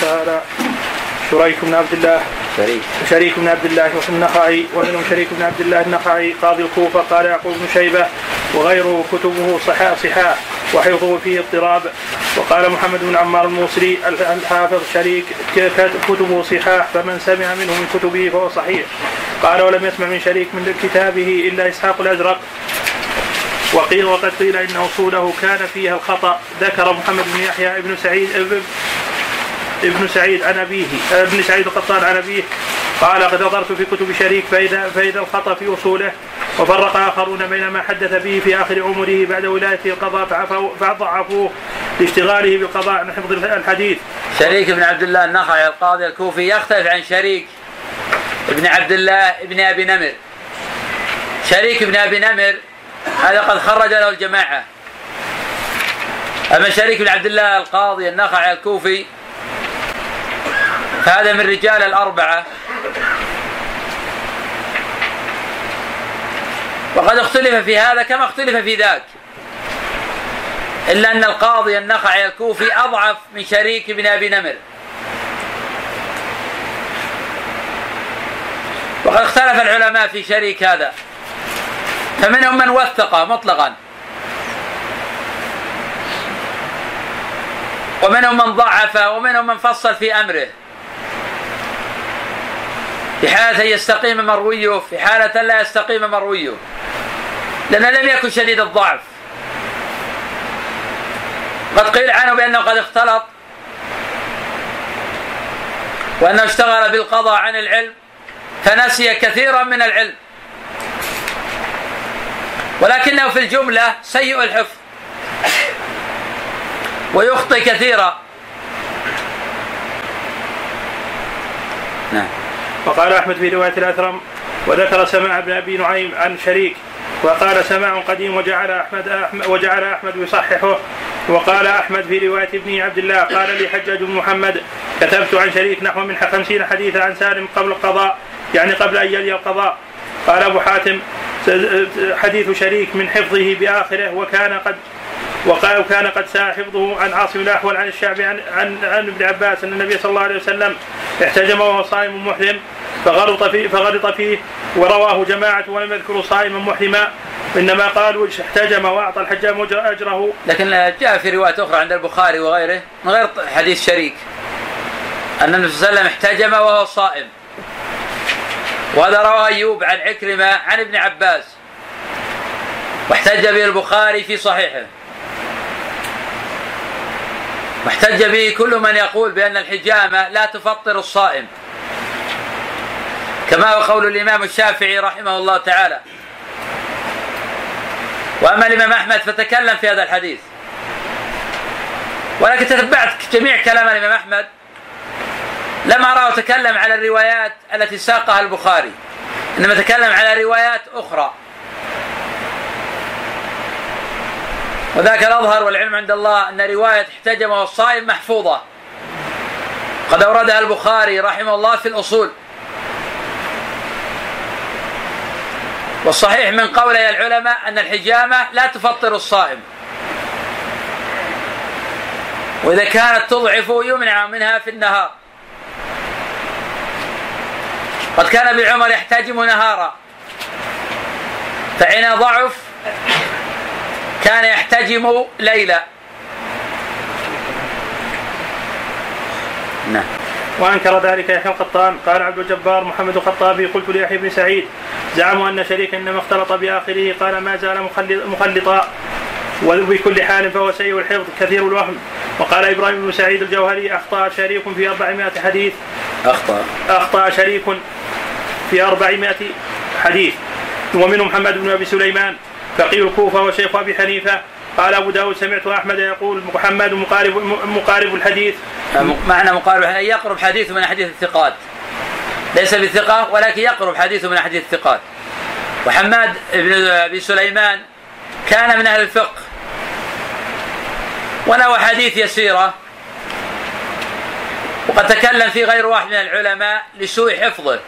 تعالى. شريك بن عبد الله. شريك. شريك بن عبد الله النخعي ومنهم شريك بن عبد الله النخعي قاضي الكوفة قال يعقوب بن شيبة وغيره كتبه صحاح صحاح وحفظه فيه اضطراب. وقال محمد بن عمار الموصلي الحافظ شريك كتبه صحاح فمن سمع منه من كتبه فهو صحيح. قال ولم يسمع من شريك من كتابه إلا إسحاق الأزرق. وقيل وقد قيل ان اصوله كان فيها الخطأ. ذكر محمد بن يحيى ابن سعيد ابن سعيد عن أبيه ابن سعيد القطان عن أبيه قال قد نظرت في كتب شريك فاذا فاذا الخطأ في أصوله وفرق آخرون بين ما حدث به في آخر عمره بعد ولايته القضاء فضعفوه لاشتغاله بالقضاء عن حفظ الحديث. شريك بن عبد الله النخعي القاضي الكوفي يختلف عن شريك ابن عبد الله ابن أبي نمر. شريك ابن أبي نمر هذا قد خرج له الجماعة. أما شريك بن عبد الله القاضي النخعي الكوفي هذا من رجال الأربعة. وقد اختلف في هذا كما اختلف في ذاك. إلا أن القاضي النخعي الكوفي أضعف من شريك بن أبي نمر. وقد اختلف العلماء في شريك هذا. فمنهم من وثقه مطلقا. ومنهم من ضعفه ومنهم من فصل في أمره. في حالة أن يستقيم مرويه في حالة لا يستقيم مرويه. لأنه لم يكن شديد الضعف. قد قيل عنه بأنه قد اختلط. وأنه اشتغل بالقضاء عن العلم. فنسي كثيرا من العلم. ولكنه في الجملة سيء الحفظ. ويخطئ كثيرا. نعم. وقال أحمد في رواية الأثرم وذكر سماع بن أبي نعيم عن شريك وقال سماع قديم وجعل احمد وجعل أحمد يصححه. وقال أحمد في رواية ابن عبد الله قال لي حجاج بن محمد كتبت عن شريك نحو من خمسين حديثا عن سالم قبل القضاء يعني قبل أن يلي القضاء. قال أبو حاتم حديث شريك من حفظه بآخره وكان قد وقال وكان قد ساء حفظه عن عاصم الاحول عن الشعبي عن عن, عن ابن عباس أن النبي صلى الله عليه وسلم احتجم وهو صائم محرم فغلط فيه فغلط فيه ورواه جماعة ولم يذكروا صائما محرما إنما قالوا احتجم وأعطى الحجام أجره. لكن جاء في رواية أخرى عند البخاري وغيره من غير حديث شريك أن النبي صلى الله عليه وسلم احتجم وهو صائم. وهذا رواه أيوب عن عكرمة عن ابن عباس واحتج به البخاري في صحيحه. واحتج به كل من يقول بأن الحجامة لا تفطر الصائم. كما هو قول الإمام الشافعي رحمه الله تعالى. وأما الإمام أحمد فتكلم في هذا الحديث. ولكن تتبعت جميع كلام الإمام أحمد. لم أراه تكلم على الروايات التي ساقها البخاري. إنما تكلم على روايات أخرى. وذاك الأظهر والعلم عند الله أن رواية احتجم والصائم محفوظة. قد أوردها البخاري رحمه الله في الأصول. والصحيح من قولي العلماء أن الحجامة لا تفطر الصائم. وإذا كانت تضعف يمنع منها في النهار. قد كان ابن عمر يحتجم نهارا. فحين ضعف كان يحتجم ليلا نعم. وأنكر ذلك يحيى القطان. قال عبد الجبار محمد الخطابي قلت ليحيى بن سعيد زعموا أن شريكا إنما اختلط بآخره قال ما زال مخلطا. وبكل حال فهو سيء الحفظ كثير الوهم. وقال إبراهيم بن سعيد الجوهري أخطأ شريك في 400 حديث. أخطأ. أخطأ شريك في 400 حديث. ومنهم محمد بن أبي سليمان. فقيه الكوفة وشيخ أبي حنيفة. قال أبو داود سمعت أحمد يقول محمد مقارب مقارب الحديث. معنى مقارب الحديث يقرب حديثه من حديث الثقات. ليس بثقه ولكن يقرب حديثه من حديث الثقات. وحماد بن ابي سليمان كان من أهل الفقه. وله حديث يسيرة. وقد تكلم في غير واحد من العلماء لسوء حفظه.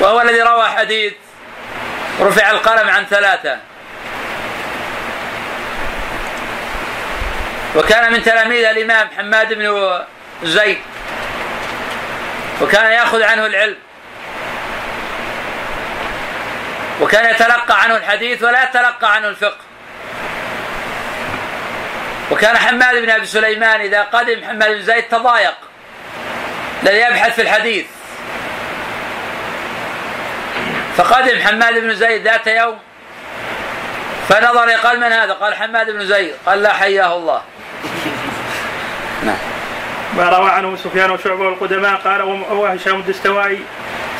وهو الذي روى حديث رفع القلم عن ثلاثة. وكان من تلاميذ الإمام حماد بن زيد وكان يأخذ عنه العلم. وكان يتلقى عنه الحديث ولا يتلقى عنه الفقه. وكان حماد بن أبي سليمان إذا قدم حماد بن زيد تضايق الذي يبحث في الحديث. فقدم حماد بن زيد ذات يوم فنظر قال من هذا؟ قال حماد بن زيد. قال لا حياه الله. نعم. ما روى عنه سفيان وشعبة والقدماء قال وهشام الدستوائي.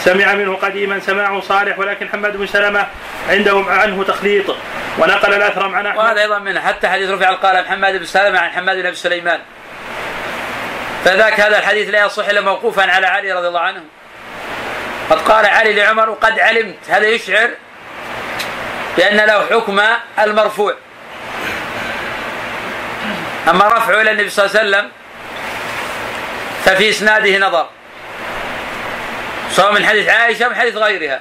سمع منه قديما سماعه صالح ولكن حماد بن سلمة عندهم عنه تخليط. ونقل الأثرم عن أحمد. وهذا أيضا منه. حتى حديث رفع القال محمد بن سلمة عن حماد بن ابي سليمان. فذاك هذا الحديث لا يصح إلا موقوفا على علي رضي الله عنه. قد قال علي لعمر وقد علمت. هذا يشعر بأن له حكم المرفوع. أما رفعه إلى النبي صلى الله عليه وسلم ففي إسناده نظر. سواء من حديث عائشة من حديث غيرها.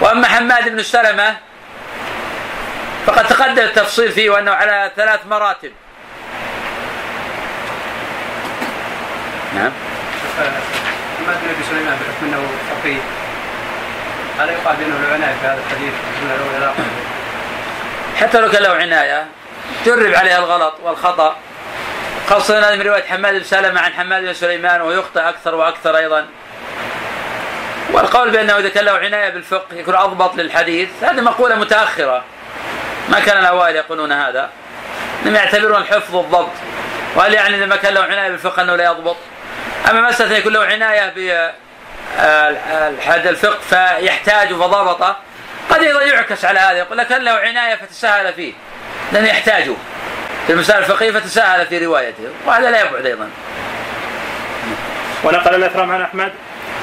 وأما حماد بن سلمة فقد تقدم التفصيل فيه وأنه على ثلاث مراتب. نعم. حماد بن ابي سليمان بحكم إنه فقيه. هل بأنه له عناية في هذا الحديث حتى لو كان له عناية. جرب عليها الغلط والخطأ. خاصة هذه من رواية حماد بن سلمة عن حماد بن سليمان ويخطئ أكثر وأكثر أيضا. والقول بأنه إذا كان له عناية بالفقه يكون أضبط للحديث هذه مقولة متأخرة. ما كان الأوائل يقولون هذا. انهم يعتبرون الحفظ الضبط. وهل يعني إذا ما كان له عناية بالفقه أنه لا يضبط؟ أما مسألة يكون له عناية بحد الفقه فيحتاج فضبطه قد أيضا يعكس على هذا يقول لك له عناية فتساهل فيه؟ لأنه يحتاجه. في المسائل الفقهية فتساهل في روايته وهذا لا يبعد أيضا. ونقل الاثرم عن أحمد.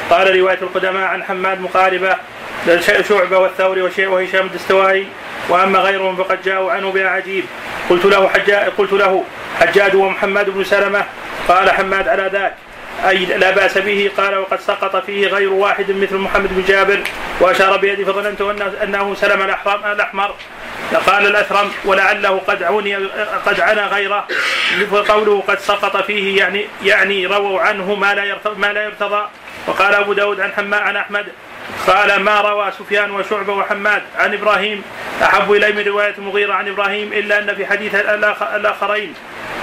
قال رواية القدماء عن حماد مقاربة شعبة والثوري وهشام الدستوائي. وأما غيرهم فقد جاءوا عنه باعاجيب قلت له حجاج قلت له حجاج ومحمد بن سلمة. قال حماد على ذاك. أي لا بأس به قال وقد سقط فيه غير واحد مثل محمد بن جابر وأشار بيده فظننت أنه سلم الأحمر. قال الأثرم ولعله قد عني قد عنا غيره. قوله قد سقط فيه يعني يعني رووا عنه ما لا ما لا يرتضى. وقال أبو داود عن حماء عن أحمد. قال ما روى سفيان وشعبة وحماد عن إبراهيم أحب إلي من رواية المغيرة عن إبراهيم إلا أن في حديث الآخرين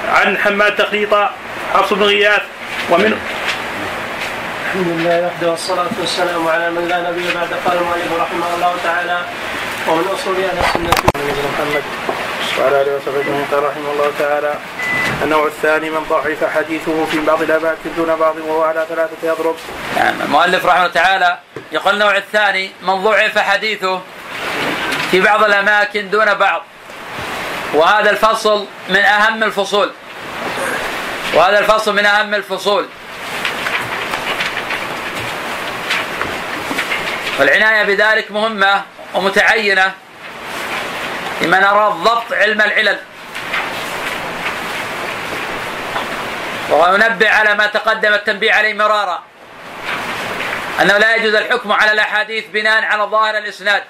عن حماد تخليطا حفص بن غياث ومن الحمد لله وحده والصلاة والسلام على من لا نبي بعد قال المؤلف رحمه الله تعالى ومن أصول أهل السنة محمد وعلى اله وصحبه اجمعين قال رحمه الله تعالى النوع الثاني من ضعف حديثه في بعض الاماكن دون بعض وهو على ثلاثة يضرب. نعم المؤلف رحمه الله تعالى يقول النوع الثاني من ضعف حديثه في بعض الأماكن دون بعض. وهذا الفصل من أهم الفصول. وهذا الفصل من أهم الفصول. والعناية بذلك مهمة ومتعينة لمن أراد ضبط علم العلل. وينبه على ما تقدم التنبيه عليه مرارا. أنه لا يجوز الحكم على الأحاديث بناء على ظاهر الإسناد.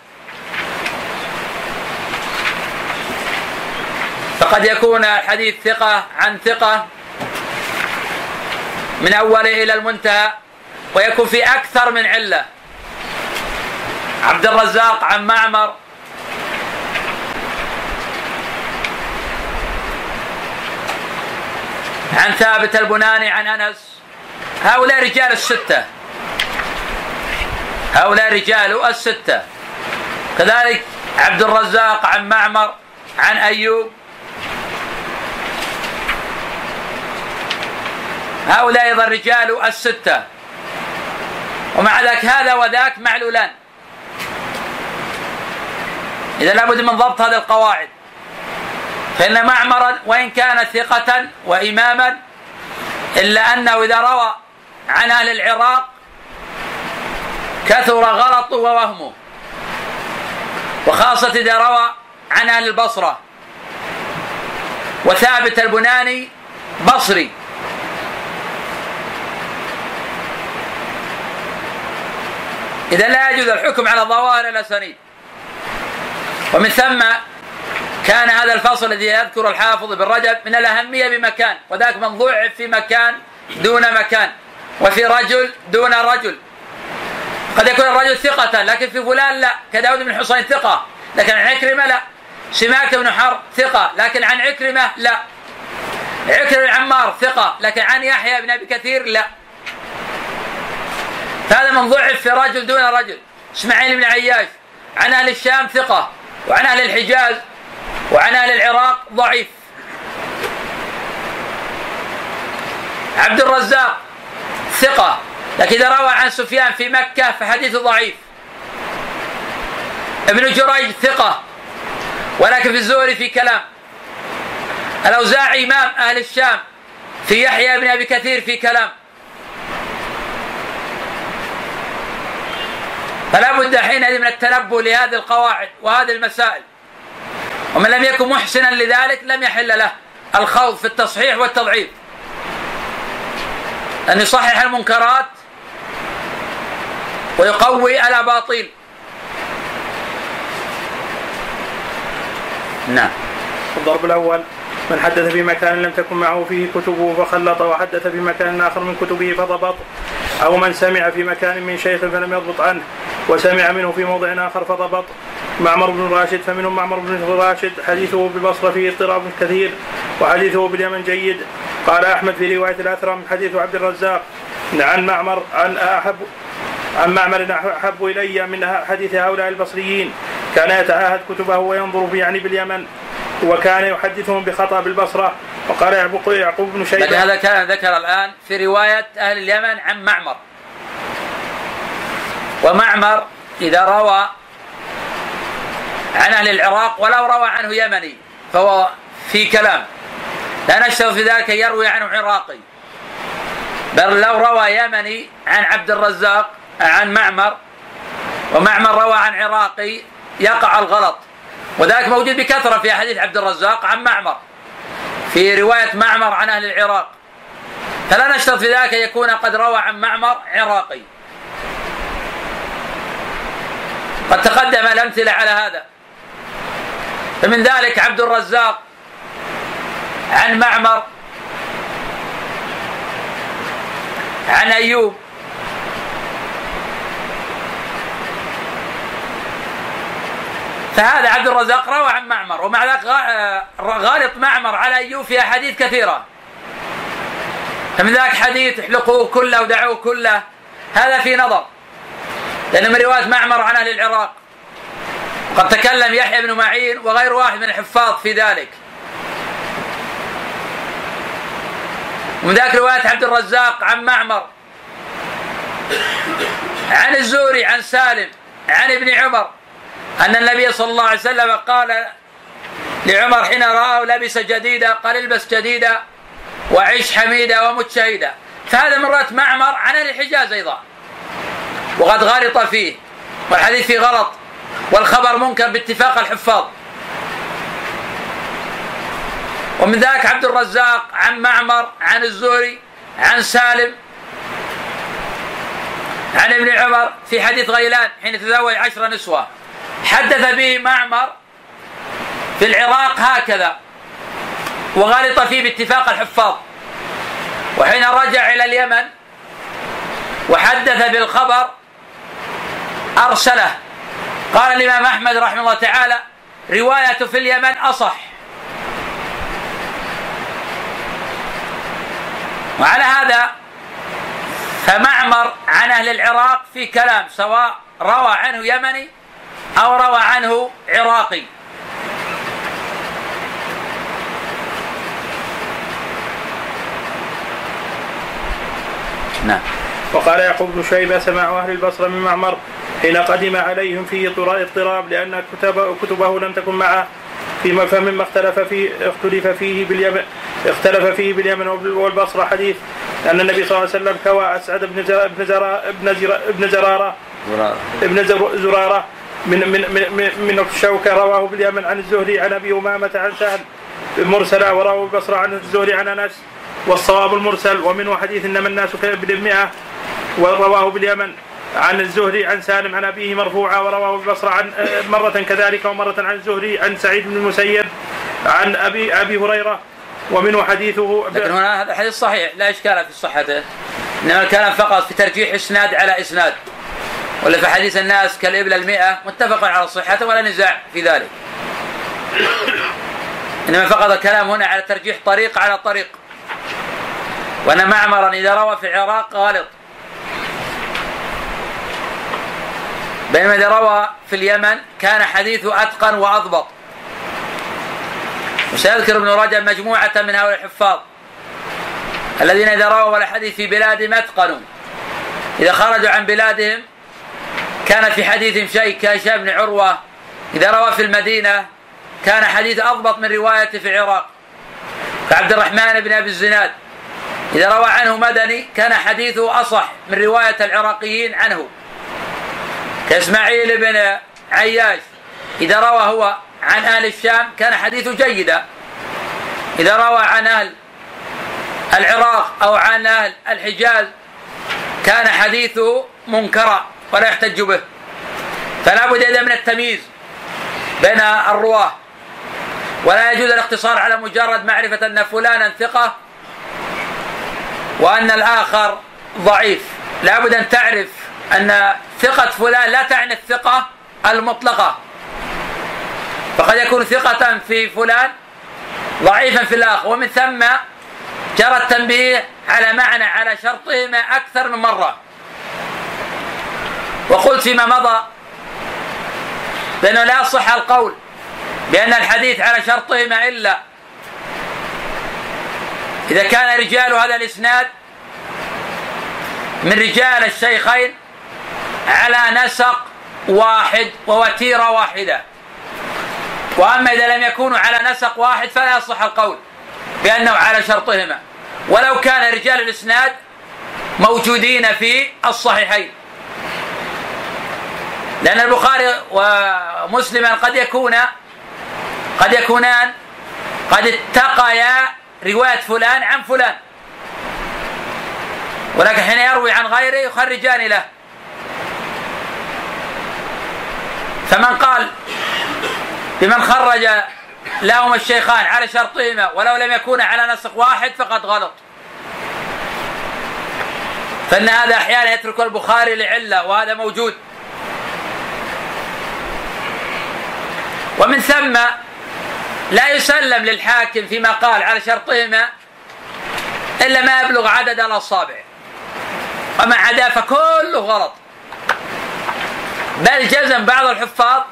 فقد يكون الحديث ثقة عن ثقة من أوله إلى المنتهى ويكون في أكثر من علة. عبد الرزاق عن معمر عن ثابت البناني عن أنس. هؤلاء رجال الستة. هؤلاء رجال الستة. كذلك عبد الرزاق عن معمر عن أيوب. هؤلاء أيضا رجال الستة. ومع ذلك هذا وذاك معلولان. إذا لابد من ضبط هذه القواعد. فإن معمرا وإن كان ثقة وإماما إلا أنه إذا روى عن أهل العراق كثر غلطه ووهمه. وخاصة إذا روى عن أهل البصرة. وثابت البناني بصري. إذا لا يجوز الحكم على ظواهر الأسانيد. ومن ثم كان هذا الفصل الذي يذكر الحافظ بن رجب من الأهمية بمكان وذاك من ضعف في مكان دون مكان وفي رجل دون رجل. قد يكون الرجل ثقة لكن في فلان لا كداود بن حسين ثقة لكن عن عكرمة لا. سماك بن حرب ثقة لكن عن عكرمة لا. عكرمة بن عمار ثقة لكن عن يحيى بن أبي كثير لا. هذا من ضعف في رجل دون رجل. إسماعيل بن عياش عن أهل الشام ثقة وعن أهل الحجاز وعن أهل العراق ضعيف. عبد الرزاق ثقة لكن إذا روى عن سفيان في مكة فحديثه ضعيف. ابن جريج ثقة ولكن في الزهري في كلام. الأوزاعي إمام أهل الشام في يحيى بن أبي كثير في كلام. فلا بد حينئذ من التنبؤ لهذه القواعد وهذه المسائل. ومن لم يكن محسنا لذلك لم يحل له الخوض في التصحيح والتضعيف. أن يصحح المنكرات ويقوي الأباطيل. نعم. الضرب الأول. من حدث في مكان لم تكن معه فيه كتبه فخلط وحدث في مكان آخر من كتبه فضبط. أو من سمع في مكان من شيخ فلم يضبط عنه وسمع منه في موضع آخر فضبط. معمر بن راشد فمنهم معمر بن راشد حديثه بالبصرة فيه اضطراب كثير وحديثه باليمن جيد. قال أحمد في رواية الأثرم حديث عبد الرزاق عن معمر عن أحب عن معمر أحب إلي من حديث هؤلاء البصريين. كان يتعاهد كتبه وينظر في يعني باليمن. وكان يحدثهم بخطأ بالبصرة وقال يعقوب بن شيبة. هذا كان ذكر الآن في رواية أهل اليمن عن معمر. ومعمر إذا روى عن أهل العراق ولو روى عنه يمني فهو في كلام. لا نشتغل في ذلك يروي عنه عراقي. بل لو روى يمني عن عبد الرزاق عن معمر ومعمر روى عن عراقي يقع الغلط. وذلك موجود بكثرة في حديث عبد الرزاق عن معمر. في رواية معمر عن أهل العراق. فلا نشترط في ذلك أن يكون قد روى عن معمر عراقي. قد تقدم الأمثلة على هذا. فمن ذلك عبد الرزاق عن معمر عن أيوب فهذا عبد الرزاق روى عن معمر ومع ذلك غالط معمر على أيوب في أحاديث كثيرة. فمن ذلك حديث احلقوه كله ودعوه كله. هذا في نظر. لأن من رواية معمر عن أهل العراق قد تكلم يحيى بن معين وغير واحد من الحفاظ في ذلك. ومن ذلك رواية عبد الرزاق عن معمر عن الزوري عن سالم عن ابن عمر أن النبي صلى الله عليه وسلم قال لعمر حين رآه لبس جديدا قال البس جديدا وعيش حميدا ومت شهيدا. فهذا من رواية معمر عن الحجاز أيضا. وقد غلط فيه والحديث فيه غلط والخبر منكر باتفاق الحفاظ. ومن ذلك عبد الرزاق عن معمر عن الزهري عن سالم عن ابن عمر في حديث غيلان حين تزوج عشر نسوة. حدث به معمر في العراق هكذا وغلط فيه باتفاق الحفاظ. وحين رجع إلى اليمن وحدث بالخبر أرسله. قال الإمام أحمد رحمه الله تعالى رواية في اليمن أصح. وعلى هذا فمعمر عن أهل العراق في كلام سواء روى عنه يمني أو روى عنه عراقي. نعم. وقال يعقوب بن شيبة سماع أهل البصرة من معمر حين قدم عليهم فيه اضطراب لأن كتب كتبه لم تكن معه فيما فمما اختلف فيه اختلف فيه باليمن اختلف فيه باليمن والبصرة. حديث أن النبي صلى الله عليه وسلم كوى أسعد بن بن زرارة ابن زرارة ابن زرارة من من من من الشوكة رواه باليمن عن الزهري عن أبي أمامة عن سهل مرسلا ورواه البصرة عن الزهري عن أنس والصواب المرسل ومنه حديث إنما الناس كابن المئة ورواه باليمن عن الزهري عن سالم عن أبيه مرفوعا ورواه البصرة عن مرة كذلك ومرة عن الزهري عن سعيد بن المسيب عن أبي أبي هريرة ومنه حديثه لكن هنا هذا حديث صحيح لا إشكال في صحته إنما الكلام فقط في ترجيح اسناد على إسناد. ولا في حديث الناس كالإبل المئة متفق على صحته ولا نزاع في ذلك. إنما فقط الكلام هنا على ترجيح طريق على طريق. وأن معمرا إذا روى في العراق غالط. بينما إذا روى في اليمن كان حديثه أتقن وأضبط. وسيذكر ابن رجب مجموعة من هؤلاء الحفاظ. الذين إذا رووا الحديث في بلادهم أتقنوا. إذا خرجوا عن بلادهم كان في حديثهم شيء كهشام بن عروة إذا روى في المدينة كان حديث أضبط من روايته في العراق كعبد الرحمن بن أبي الزناد. إذا روى عنه مدني كان حديثه أصح من رواية العراقيين عنه. كإسماعيل بن عياش إذا روى هو عن أهل الشام كان حديثه جيدا. إذا روى عن أهل العراق أو عن أهل الحجاز كان حديثه منكرا. ولا يحتج به. فلا بد إذا من التمييز بين الرواة. ولا يجوز الاقتصار على مجرد معرفة أن فلانا ثقة وأن الآخر ضعيف. لا بد أن تعرف أن ثقة فلان لا تعني الثقة المطلقة. فقد يكون ثقة في فلان ضعيفا في الآخر. ومن ثم جرى التنبيه على معنى على شرطهما أكثر من مرة. وقلت فيما مضى بأنه لا يصح القول بأن الحديث على شرطهما إلا إذا كان رجال هذا الإسناد من رجال الشيخين على نسق واحد ووتيرة واحدة. وأما إذا لم يكونوا على نسق واحد فلا يصح القول بأنه على شرطهما. ولو كان رجال الإسناد موجودين في الصحيحين. لأن البخاري ومسلما قد يكون قد يكونان قد اتقيا رواية فلان عن فلان. ولكن حين يروي عن غيره يخرجان له. فمن قال بمن خرج لهما الشيخان على شرطهما ولو لم يكونا على نسق واحد فقد غلط. فإن هذا أحيانا يترك البخاري لعلة وهذا موجود. ومن ثم لا يسلم للحاكم فيما قال على شرطهما إلا ما يبلغ عدد الأصابع. وما عدا فكله غلط. بل جزم بعض الحفاظ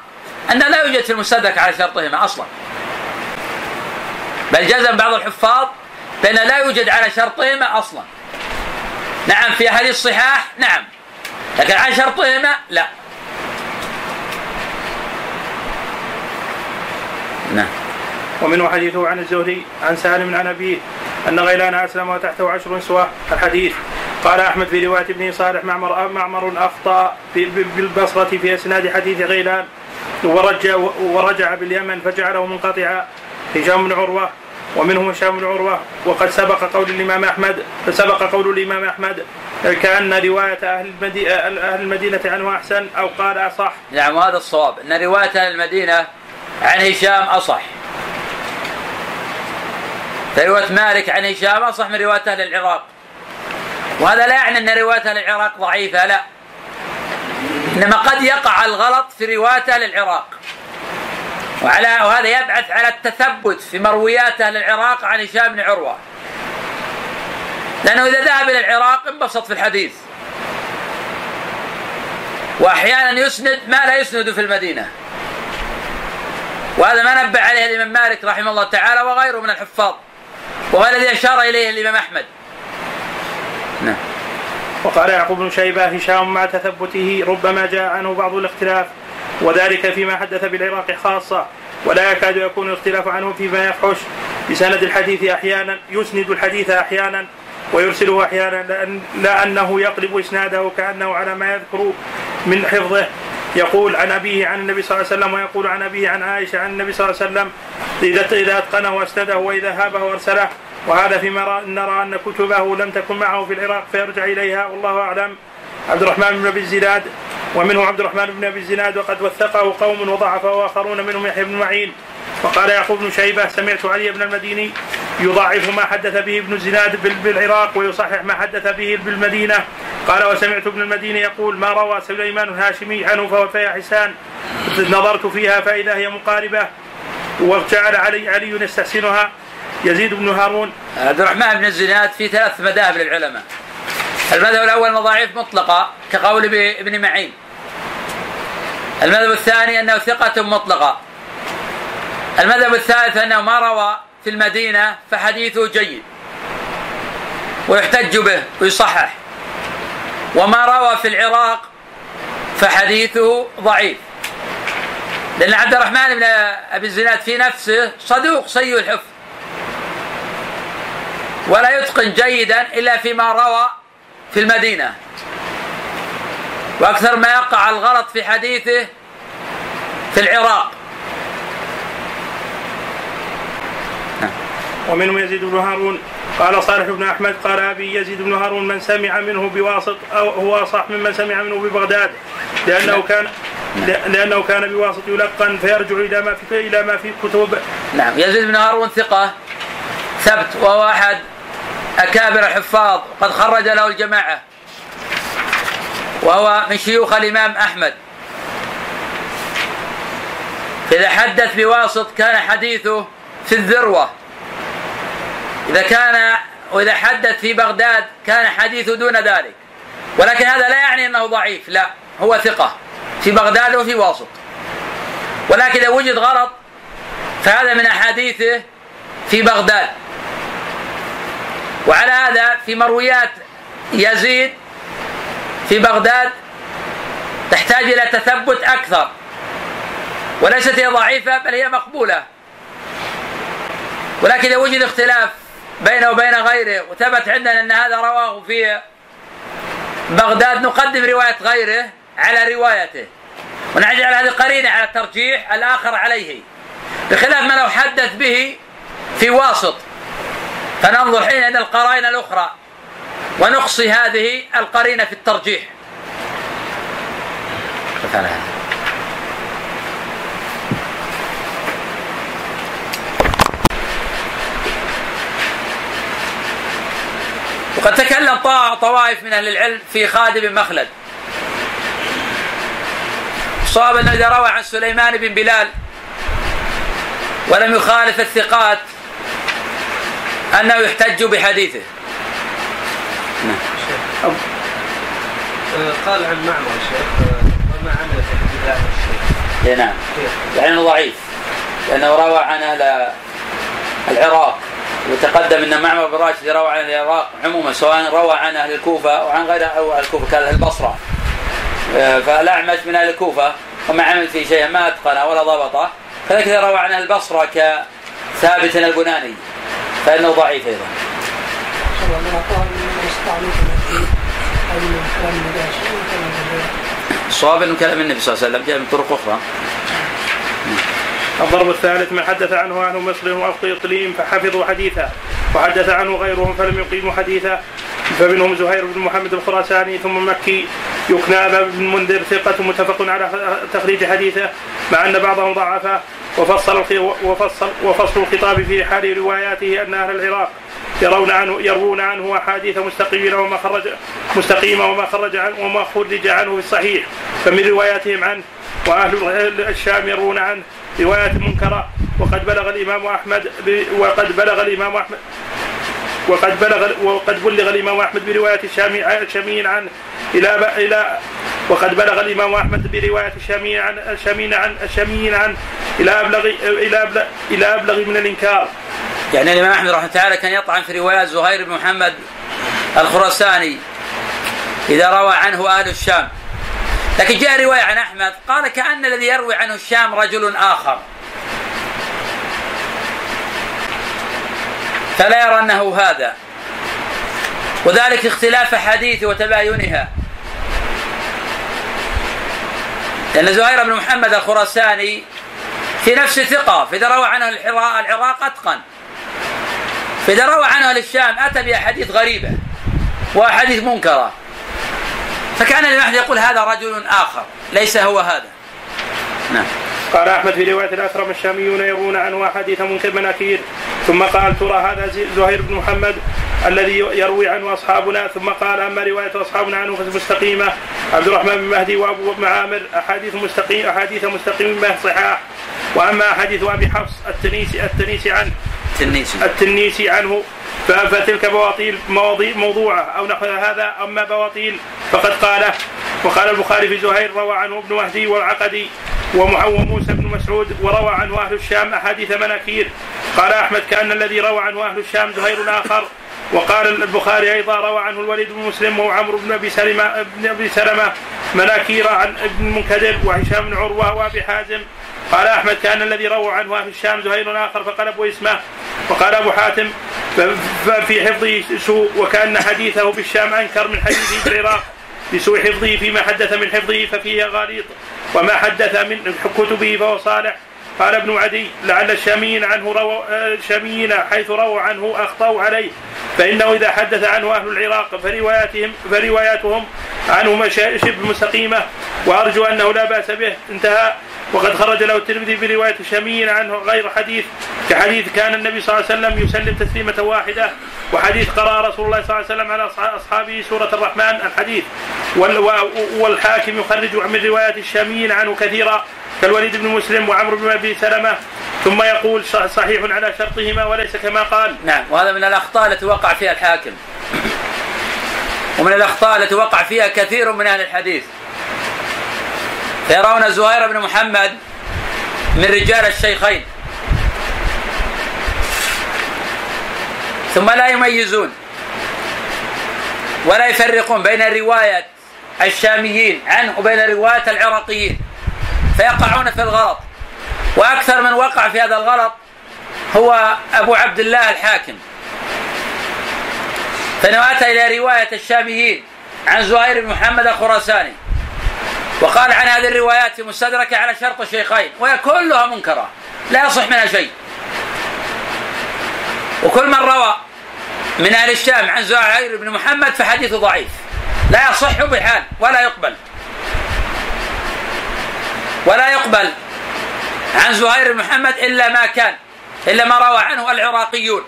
أن لا يوجد في المستدرك على شرطهما أصلا. بل جزم بعض الحفاظ بأن لا يوجد على شرطهما أصلا. نعم في أحاديث الصحاح نعم لكن على شرطهما لا. نعم. ومنه حديثه عن الزهري عن سالم عن أبيه أن غيلان أسلم وتحته عشر نسوة الحديث قال أحمد في رواية ابن صالح معمر معمر أخطأ بالبصرة في إسناد حديث غيلان. ورجع ورجع باليمن فجعله منقطعا. هشام بن عروة ومنهم هشام بن عروة. وقد سبق قول الإمام أحمد سبق قول الإمام أحمد كأن رواية أهل المدينة, أهل المدينة عنه أحسن أو قال أصح. نعم وهذا الصواب. أن رواية أهل المدينة عن هشام أصح. فرواية مالك عن هشام أصح من رواية أهل العراق. وهذا لا يعني أن رواية أهل العراق ضعيفة لا. إنما قد يقع الغلط في رواية أهل العراق. وعلى وهذا يبعث على التثبت في مرويات أهل العراق عن هشام بن عروة. لأنه إذا ذهب إلى العراق انبسط في الحديث. وأحيانا يسند ما لا يسند في المدينة. وهذا ما نبه عليه الإمام مالك رحمه الله تعالى وغيره من الحفاظ وهو الذي أشار إليه الإمام أحمد. نعم. وقال يعقوب بن شيبة هشام مع تثبته ربما جاء عنه بعض الاختلاف وذلك فيما حدث بالعراق خاصة ولا يكاد يكون الاختلاف عنه فيما يفحش بسند الحديث أحيانا يسند الحديث أحيانا ويرسله أحيانا لأن لأنه يقلب إسناده كأنه على ما يذكر من حفظه. يقول عن أبيه عن النبي صلى الله عليه وسلم ويقول عن أبيه عن عائشة عن النبي صلى الله عليه وسلم إذا إذا أتقنه وأسنده وإذا هابه وأرسله. وهذا فيما نرى أن كتبه لم تكن معه في العراق فيرجع إليها والله أعلم. عبد الرحمن بن أبي الزناد ومنهم عبد الرحمن بن أبي الزناد وقد وثقه قوم وضعفه آخرون منهم يحيى بن معين. وقال يعقوب بن شيبة سمعت علي بن المديني يضاعف ما حدث به ابن الزناد بالعراق ويصحح ما حدث به بالمدينة. قال وسمعت ابن المديني يقول ما روى سليمان الهاشمي عنه فهو فيها حسان. نظرت فيها فإذا هي مقاربة. وجعل علي علي يستحسنها. يزيد بن هارون. عبد الرحمن بن الزناد في ثلاث مذاهب للعلماء. المذهب الأول انه ضعيف مطلقة كقول ابن معين. المذهب الثاني أنه ثقة مطلقة. المذهب الثالث أنه ما روى في المدينة فحديثه جيد ويحتج به ويصحح. وما روى في العراق فحديثه ضعيف. لأن عبد الرحمن بن أبي الزناد في نفسه صدوق سيء الحفظ. ولا يتقن جيدا إلا فيما روى في المدينة. وأكثر ما يقع الغلط في حديثه في العراق. ومنهم يزيد بن هارون. قال صالح بن أحمد قال أبي يزيد بن هارون من سمع منه بواسط أو هو اصح ممن سمع منه ببغداد لأنه كان لأنه كان بواسط يلقن فيرجع إلى ما في إلى ما في كتب نعم. يزيد بن هارون ثقة ثبت وهو أحد أكابر الحفاظ قد خرج له الجماعة وهو من شيوخ الإمام أحمد. إذا حدث بواسط كان حديثه في الذروة. إذا كان وإذا حدث في بغداد كان حديثه دون ذلك. ولكن هذا لا يعني أنه ضعيف لا هو ثقة في بغداد وفي واسط. ولكن إذا وجد غلط فهذا من أحاديثه في بغداد. وعلى هذا في مرويات يزيد في بغداد تحتاج إلى تثبت أكثر. وليست هي ضعيفة بل هي مقبولة. ولكن إذا وجد اختلاف بينه وبين غيره. وثبت عندنا أن هذا رواه في بغداد نقدم رواية غيره على روايته. ونجعل هذه قرينه على ترجيح الآخر عليه. بخلاف ما لو حدث به في واسط. فننظر حين إلى القرائن الأخرى. ونقصي هذه القرينة في الترجيح. وقد تكلم طوائف من أهل العلم في خالد بن مخلد صاب أنه إذا روى عن سليمان بن بلال ولم يخالف الثقات أنه يحتج بحديثه نعم. قال عن معمر شيخ وما عمل في الشيء. نعم. لأنه ضعيف لأنه روى عن أهل العراق وتقدم إن معمر بن راشد روى عن العراق عموما سواء روى عن أهل الكوفة أو عن غير أو الكوفة كاهل البصرة آه، فالاعمش من أهل الكوفة وما عمل في شيء ما أتقن ولا ضبطه كذلك إذا روى عن أهل البصرة كثابت البناني فإنه ضعيف أيضا. الصواب إنه كلام النبي صلى الله عليه وسلم جاء من طرق أخرى. الضرب الثالث من حدث عنه أهل مصر وأخطي إقليم فحفظوا حديثه وحدث عنه غيرهم فلم يقيموا حديثه فمنهم زهير بن محمد الخراساني ثم مكي يكنى بن منذر ثقة متفق على تخريج حديثه مع أن بعضهم ضعفه وفصل وفصل وفصل الخطاب في حال رواياته أن أهل العراق يرون عنه يروون عنه أحاديث مستقيمة وما خرج مستقيمة وما خرج عنه وما خرج عنه في الصحيح فمن رواياتهم عنه وأهل الشام يروون عنه روايات منكرة وقد بلغ الإمام أحمد وقد بلغ الإمام أحمد وقد بلغ وقد بلغ الإمام أحمد برواية الشامي عن إلى إلى وقد بلغ الإمام أحمد برواية الشاميين عن الشاميين عن الشاميين عن إلى أبلغ إلى أبلغ إلى أبلغ من الإنكار. يعني الإمام أحمد رحمه الله تعالى كان يطعن في روايات زهير بن محمد الخراساني إذا روى عنه أهل الشام لكن جاء رواية عن أحمد قال كأن الذي يروي عنه الشام رجل آخر. فلا يرى أنه هذا. وذلك اختلاف حديث وتباينها. لأن زهير بن محمد الخراساني في نفس ثقة فإذا روى عنه العراق أتقن. فإذا روى عنه الشام أتى بأحاديث غريبة وأحاديث منكرة. فكان الإمام يقول هذا رجل آخر ليس هو هذا. نعم. قال أحمد في رواية الأكرم الشاميون يروون عنه احاديث منكر مناكير ثم قال ترى هذا زهير بن محمد الذي يروي عنه أصحابنا ثم قال أما رواية أصحابنا عنه فمستقيمه عبد الرحمن بن مهدي وأبو معامر أحاديث مستقيم أحاديث مستقيمة صحاح. وأما أحاديث أبي حفص التنيسي التنيسي عنه التنيسي. التنيسي عنه. فتلك بواطيل مواضيع موضوعة. أو نحو هذا أما بواطيل فقد قاله. وقال البخاري في زهير روى عنه ابن مهدي والعقدي وموسى بن مسعود وروى عنه أهل الشام أحاديث مناكير. قال أحمد كأن الذي روى عنه أهل الشام زهير آخر. وقال البخاري أيضا روى عنه الوليد بن مسلم وعمرو بن أبي سلمه بن أبي سلمة مناكير عن ابن المنكدر وهشام بن عروة وأبي حازم. قال أحمد كان الذي روى عنه أهل الشام زهير آخر فقلبوا اسمه وقال أبو حاتم ففي حفظه سوء وكأن حديثه بالشام أنكر من حديثه بالعراق لسوء حفظه فيما حدث من حفظه ففيه غليظ وما حدث من كتبه فهو صالح. قال ابن عدي لعل الشاميين عنه رو... الشاميين حيث رووا عنه أخطأوا عليه فإنه إذا حدث عنه أهل العراق فرواياتهم فرواياتهم عنه شبه مستقيمة وأرجو أنه لا بأس به انتهى. وقد خرج له الترمذي بروايه الشاميين عنه غير حديث. كحديث كان النبي صلى الله عليه وسلم يسلم تسليمة واحدة وحديث قرأ رسول الله صلى الله عليه وسلم على أصحابه سورة الرحمن الحديث. والحاكم يخرج من روايات الشاميين عنه كثيرا كالوليد بن مسلم وعمرو بن أبي سلمة. ثم يقول صحيح على شرطهما وليس كما قال. نعم وهذا من الأخطاء التي وقع فيها الحاكم. ومن الأخطاء التي وقع فيها كثير من أهل الحديث. فيرون زهير بن محمد من رجال الشيخين. ثم لا يميزون ولا يفرقون بين رواية الشاميين عنه وبين رواية العراقيين فيقعون في الغلط. وأكثر من وقع في هذا الغلط هو أبو عبد الله الحاكم. فإنه أتى إلى رواية الشاميين عن زهير بن محمد الخراساني. وقال عن هذه الروايات في مستدركه على شرط الشيخين وهي كلها منكرة لا يصح منها شيء. وكل من روى من أهل الشام عن زهير بن محمد فحديثه ضعيف. لا يصح بحال ولا يقبل. ولا يقبل عن زهير بن محمد إلا ما كان إلا ما روى عنه العراقيون.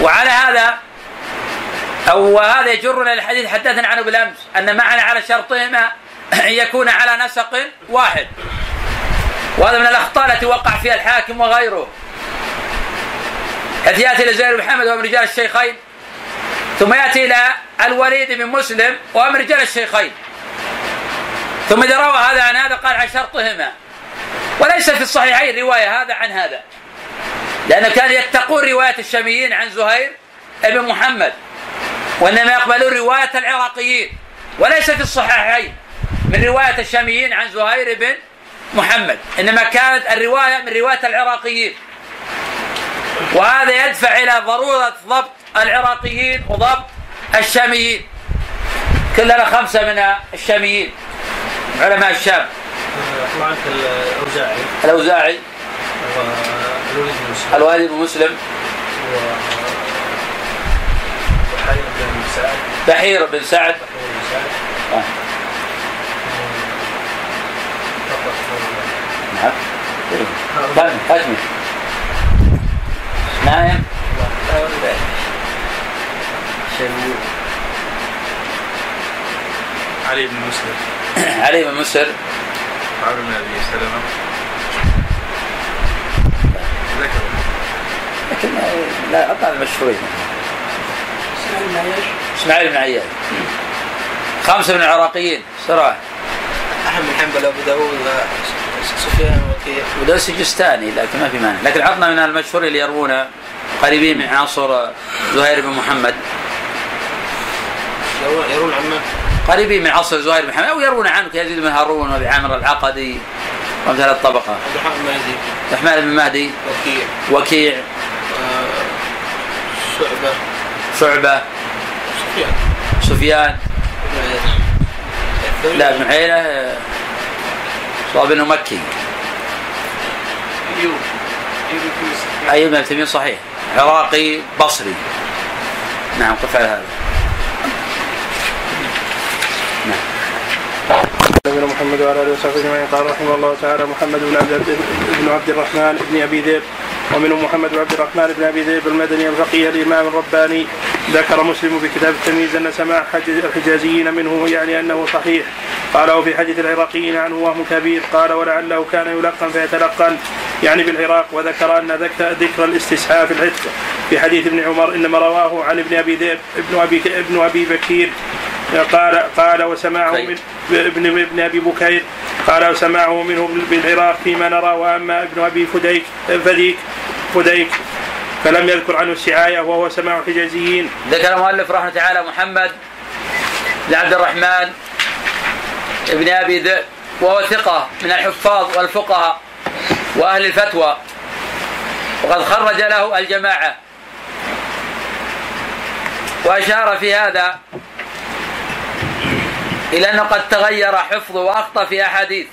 وعلى هذا أو هذا يجرنا الحديث حدثنا عنه بالأمس أن معنى على شرطهما أن يكون على نسق واحد. وهذا من الأخطاء التي وقع فيها الحاكم وغيره. حيث يأتي إلى زهير محمد وهو من رجال الشيخين ثم يأتي إلى الوليد بن مسلم وهو من رجال الشيخين. ثم إذا روى هذا عن هذا قال عن شرطهما. وليس في الصحيحين رواية هذا عن هذا. لأنه كان يتقون رواية الشاميين عن زهير بن محمد. وإنما يقبلون رواية العراقيين وليس في الصحيحين من رواية الشاميين عن زهير بن محمد. إنما كانت الرواية من رواية العراقيين. وهذا يدفع إلى ضرورة ضبط العراقيين وضبط الشاميين. كلنا خمسة من الشاميين علماء الشام. طبعا الأوزاعي. الأوزاعي. الوالد بن مسلم. بحير بن سعد. آه. نعم. كمل أكمل نايم علي بن مسلم علي بن مسر. عمرو بن ابي سلمه لكن لا أطلع المشهورين إسماعيل بن عياش خمسة من العراقيين. صراحة أحمد بن حنبل أبو داوود سفيان وكيع. وده السجستاني لكن ما في مانع. لكن عطنا من المشهور اللي يروون قريبين من عصر زهير بن محمد. يرون عمان قريبين من عصر زهير بن محمد. أو يرون عنه كيزيد بن هارون وأبي عامر العقدي وأمثال الطبقة. عبد الرحمن المهدي الرحمن بن مهدي. وكيع. وكيع. آه، شعبة. شعبة. سفيان سفيان ابن عيينة لا ابن عيينه صواب إنه مكي. أيوب ايوب بن تيميه صحيح. عراقي بصري. نعم قف على هذا نبينا محمد وعلى آله وصحبه أجمعين. قال رحمه الله تعالى محمد بن عبد بن عبد الرحمن بن أبي ذئب. ومنهم محمد بن عبد الرحمن بن أبي ذئب المدني الفقيه الإمام الرباني. ذكر مسلم في كتاب التمييز أن سماع الحجازيين منه يعني أنه صحيح. قاله في حديث العراقيين عنه وهم كبير. قال ولعله كان يلقن فيتلقن. يعني بالعراق وذكر أن ذكر الاستسعاف العتق في حديث ابن عمر إنما رواه عن ابن أبي ذئب ابن ابي ابن أبي بكير. قال قال وسماعه من ابن ابن أبي بكير. قال وسماعه منه بالعراق فيما نرى وأما ابن أبي فديك فديك فديك. فلم يذكر عنه السعاية وهو سماع الحجازيين. ذكر المؤلف رحمه تعالى محمد بن عبد الرحمن ابن أبي ذئب وهو ثقة من الحفاظ والفقهاء وأهل الفتوى. وقد خرج له الجماعة. وأشار في هذا إلى أنه قد تغير حفظه وأخطأ في أحاديث.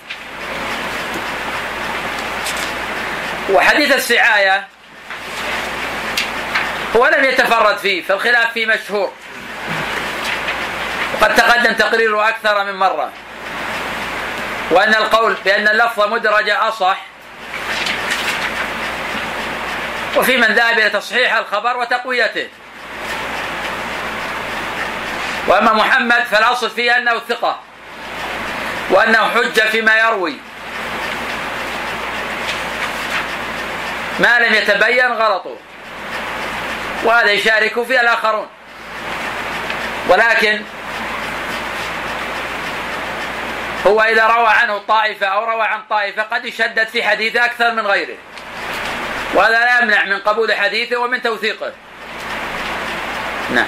وحديث السعاية هو لم يتفرد فيه فالخلاف فيه مشهور. وقد تقدم تقريره أكثر من مرة. وأن القول بأن اللفظ مدرجة أصح. وفي من ذهب إلى تصحيح الخبر وتقويته. وأما محمد فالأصل فيه أنه ثقة وأنه حجه فيما يروي. ما لم يتبين غلطه. وهذا يشارك فيه الآخرون. ولكن هو إذا روى عنه طائفة أو روى عن طائفة قد يشدد في حديثه أكثر من غيره. وهذا لا يمنع من قبول حديثه ومن توثيقه. نعم.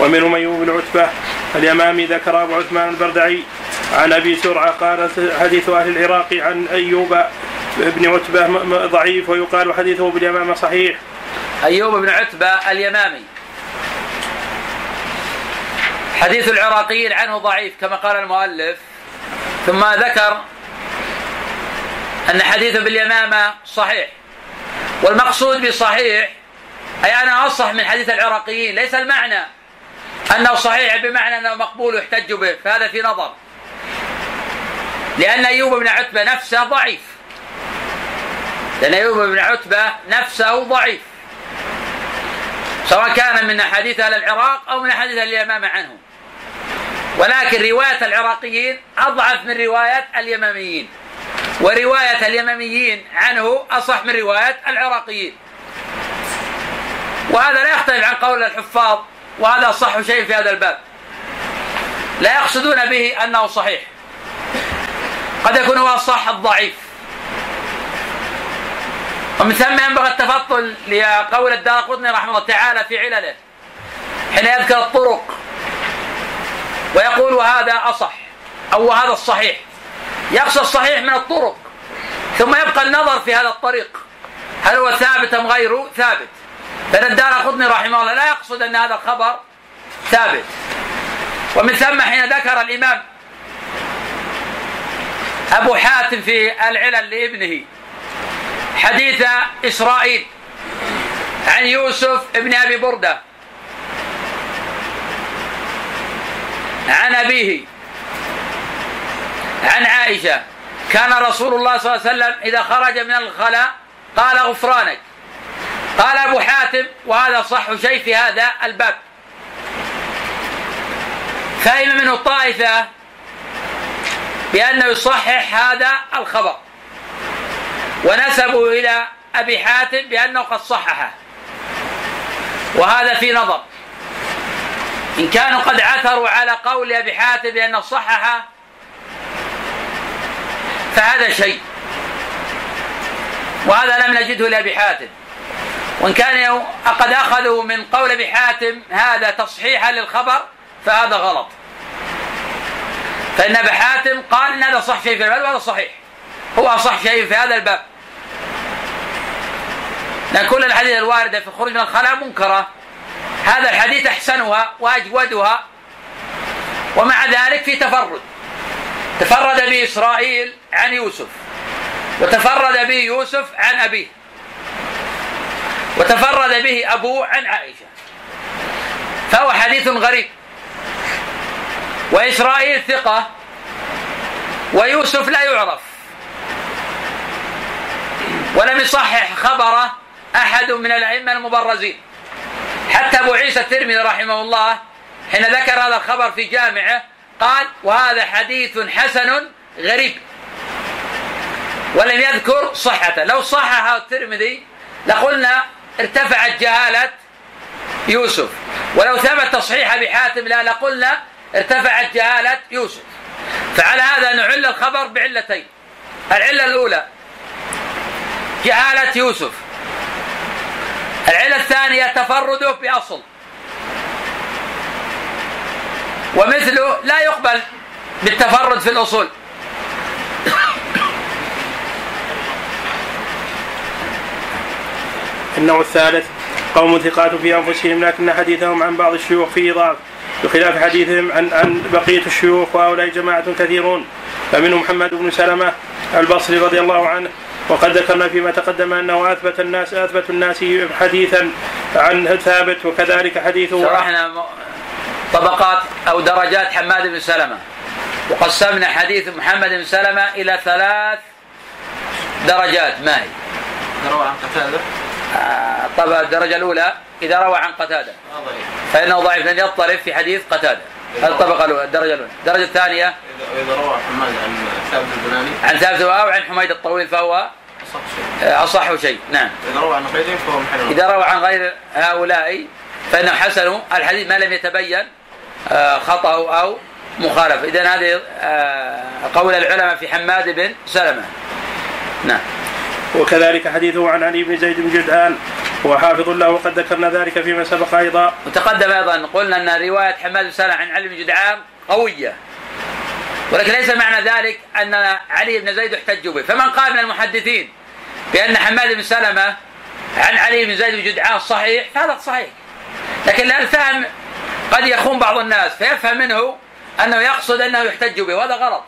ومنهم ايوب بن عتبه اليمامي ذكر أبو عثمان البردعي عن أبي سرعة قال حديث أهل العراق عن أيوب بن عتبة ضعيف ويقال حديثه باليمامه صحيح. أيوب بن عتبة اليمامي. حديث العراقيين عنه ضعيف كما قال المؤلف. ثم ذكر أن حديثه باليمامة صحيح. والمقصود بصحيح أي أنا أصح من حديث العراقيين ليس المعنى. أنه صحيح بمعنى أنه مقبول يحتج به فهذا في نظر. لأن أيوب بن عتبة نفسه ضعيف. لأن أيوب بن عتبة نفسه ضعيف. سواء كان من أحاديث أهل العراق أو من أحاديث اليمامة عنه ولكن رواية العراقيين أضعف من رواية اليماميين. ورواية اليماميين عنه أصح من رواية العراقيين. وهذا لا يختلف عن قول الحفاظ وهذا أصح شيء في هذا الباب. لا يقصدون به أنه صحيح. قد يكون هو الصح الضعيف. ومن ثم ينبغي التفضل لقول الدار قطني رحمه الله تعالى في علله. حين يذكر الطرق. ويقول هذا أصح أو هذا الصحيح. يقصد الصحيح من الطرق. ثم يبقى النظر في هذا الطريق. هل هو ثابت أم غيره ثابت؟ لأن الدار قطني رحمه الله لا يقصد أن هذا الخبر ثابت. ومن ثم حين ذكر الإمام أبو حاتم في العلل لابنه حديث إسرائيل عن يوسف ابن أبي بردة عن أبيه عن عائشة كان رسول الله صلى الله عليه وسلم إذا خرج من الخلاء قال غفرانك قال أبو حاتم وهذا صح شيء في هذا الباب. فهم منه الطائفة بأنه يصحح هذا الخبر. ونسبوا إلى أبي حاتم بأنه قد صححه. وهذا في نظر. إن كانوا قد عثروا على قول أبي حاتم بأنه صححه فهذا شيء. وهذا لم نجده لأبي حاتم. وإن كان قد أخذوا من قول أبي حاتم هذا تصحيحا للخبر فهذا غلط. فإن أبي حاتم قال إن هذا صح شيء في الباب وهذا صحيح. هو أصح شيء في هذا الباب. لأن كل الحديث الواردة في الخروج من الخلاء منكرة. هذا الحديث أحسنها وأجودها. ومع ذلك في تفرد. تفرد به إسرائيل عن يوسف. وتفرد به يوسف عن أبيه. وتفرد به أبوه عن عائشة. فهو حديث غريب. وإسرائيل ثقة ويوسف لا يعرف. ولم يصحح خبره أحد من الأئمة المبرزين. حتى أبو عيسى الترمذي رحمه الله حين ذكر هذا الخبر في جامعه قال وهذا حديث حسن غريب. ولم يذكر صحته. لو صححه الترمذي لقلنا ارتفعت جهالة يوسف. ولو ثبت تصحيح أبي حاتم لا لقلنا ارتفعت جهالة يوسف. فعلى هذا نعل الخبر بعلتين. العلة الأولى جهالة يوسف. العلة الثانية تفرده بأصل. ومثله لا يقبل بالتفرد في الأصول. النوع الثالث قوم ثقات في أنفسهم لكن حديثهم عن بعض الشيوخ فيه ضعف بخلاف حديثهم عن عن بقية الشيوخ وهؤلاء جماعة كثيرون. فمنهم محمد بن سلمة البصري رضي الله عنه وقد ذكرنا فيما تقدم أنه أثبت الناس أثبت الناس حديثا عن ثابت وكذلك حديثه شرحنا طبقات أو درجات حماد بن سلمة. وقسمنا حديث محمد بن سلمة إلى ثلاث درجات ما هي؟ روى عن قتادة. آه، طبعا الدرجة الأولى إذا روى عن قتادة. آه، ضعيف فإنه ضعيف لن يضطرب في حديث قتادة. هذه الطبقه الأولى؟ الدرجة الأولى. الدرجة الثانية؟ اذا إذا روى حماد عن ثابت البناني. عن ثابت أو عن حميد الطويل فهو أصح شيء. آه، شيء. نعم. إذا روى عن غيرهم فهو محل إذا روى عن غير هؤلاء فإنه حسن الحديث ما لم يتبين آه، خطأه أو مخالفة. إذا هذه قول العلماء في حماد بن سلمة. نعم. وكذلك حديثه عن علي بن زيد بن جدعان هو حافظ له وقد ذكرنا ذلك فيما سبق أيضا. وتقدم أيضا قلنا أن رواية حماد بن سلمة عن علي بن جدعان قوية. ولكن ليس معنى ذلك أن علي بن زيد يحتج به. فمن قال من المحدثين بأن حماد بن سلمة عن علي بن زيد بن جدعان صحيح فهذا صحيح. لكن الفهم قد يخون بعض الناس فيفهم منه أنه يقصد أنه يحتج به وهذا غلط.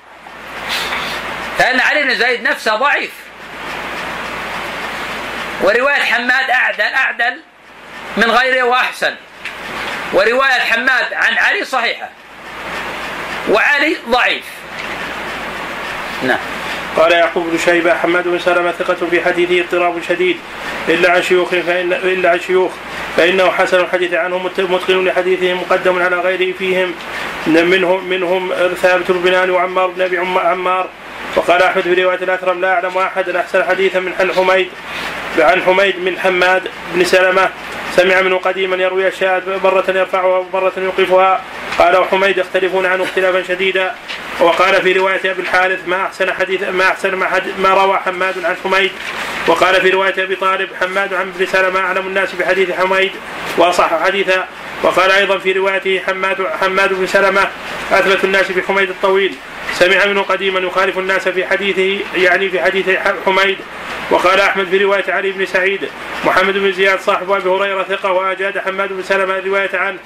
فإن علي بن زيد نفسه ضعيف. ورواية حماد أعدل أعدل من غيره وأحسن ورواية حماد عن علي صحيحة. وعلي ضعيف. نعم. قال يعقوب بن شيبة حماد بن سلمة ثقة في حديثه اضطراب شديد. إلا عن شيوخ فإن إلا عن شيوخ فإنه حسن الحديث عنه مت- متقن لحديثه مقدم على غيره فيهم. منهم منهم ثابت بن وعمار بن عم- عمار وقال أحمد في رواية الأكرم لا أعلم احدا أحسن حديثا من عن حميد عن حميد من حماد بن سلمة. سمع منه قديما يروي أشياء مرة يرفعها ومرة يوقفها. قال وحميد يختلفون عنه اختلافا شديدا. وقال في رواية أبي الحارث ما أحسن حديث ما أحسن ما, حد ما روى حماد عن حميد. وقال في رواية أبي طالب حماد عن ابن سلمة أعلم الناس بحديث حميد وأصح حديثا. وقال أيضا في روايته حماد حماد بن سلمة أثبت الناس بحميد الطويل. سمع منه قديما يخالف الناس في حديثه يعني في حديث حميد وقال أحمد في رواية علي بن سعيد محمد بن زياد صاحب أبي هريرة ثقة وأجاد حماد بن سلمة الروايه عنه.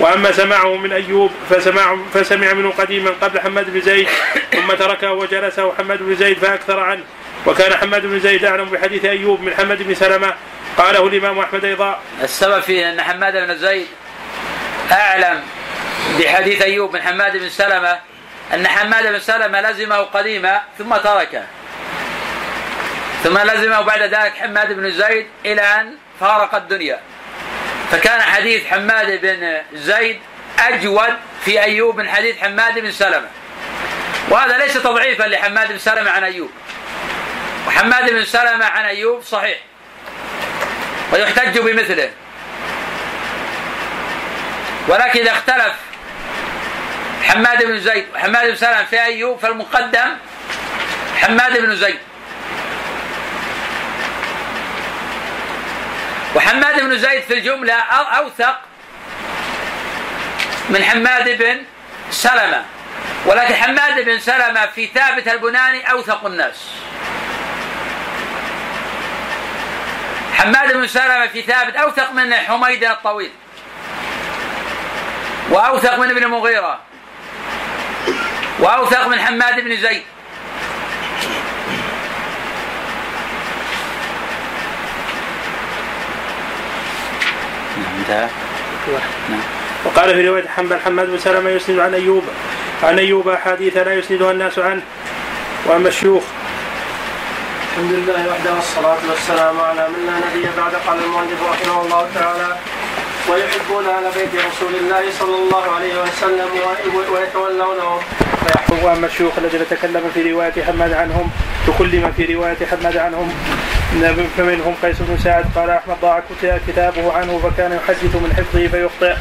وأما سماعه من أيوب فسمع فسمع منه قديما قبل حماد بن زيد ثم تركه وجلس وحماد بن زيد فأكثر عنه. وكان حماد بن زيد أعلم بحديث أيوب من حماد بن سلمة. قاله الإمام أحمد أيضا السبب في أن حماد بن زيد أعلم بحديث أيوب من حماد بن سلمة أن حماد بن سلمة لزمه قديما ثم تركه. ثم لزمه بعد ذلك حماد بن زيد إلى أن فارق الدنيا. فكان حديث حماد بن زيد أجود في أيوب من حديث حماد بن سلمة. وهذا ليس تضعيفا لحماد بن سلمة عن أيوب. وحماد بن سلمة عن أيوب صحيح. ويحتج بمثله. ولكن إذا اختلف حماد بن زيد وحماد بن سلمة في أيوب فالمقدم حماد بن زيد. وحماد بن زيد في الجملة أو- أوثق من حماد بن سلمة. ولكن حماد بن سلمة في ثابت البناني أوثق الناس. حماد بن سلمة في ثابت أوثق من حميد الطويل. وأوثق من ابن المغيرة وأوثق من حماد بن زيد. نعم انتهى. نعم. وقال في رواية حنبل حماد بن سلمة يسند عن ايوب عن أيوب احاديث لا يسندها الناس عنه. وأما الشيوخ. الحمد لله وحده والصلاة والسلام على من لا نبي بعد قال المؤلف رحمه الله تعالى ويحبون أهل بيت رسول الله صلى الله عليه وسلم ويتولونهم واما الشيوخ الذين تكلم في رواية حماد عنهم تكلم في رواية حماد عنهم. فمنهم قيس بن سعد قال أحمد ضاع كتابه عنه فكان يحدث من حفظه فيخطئ.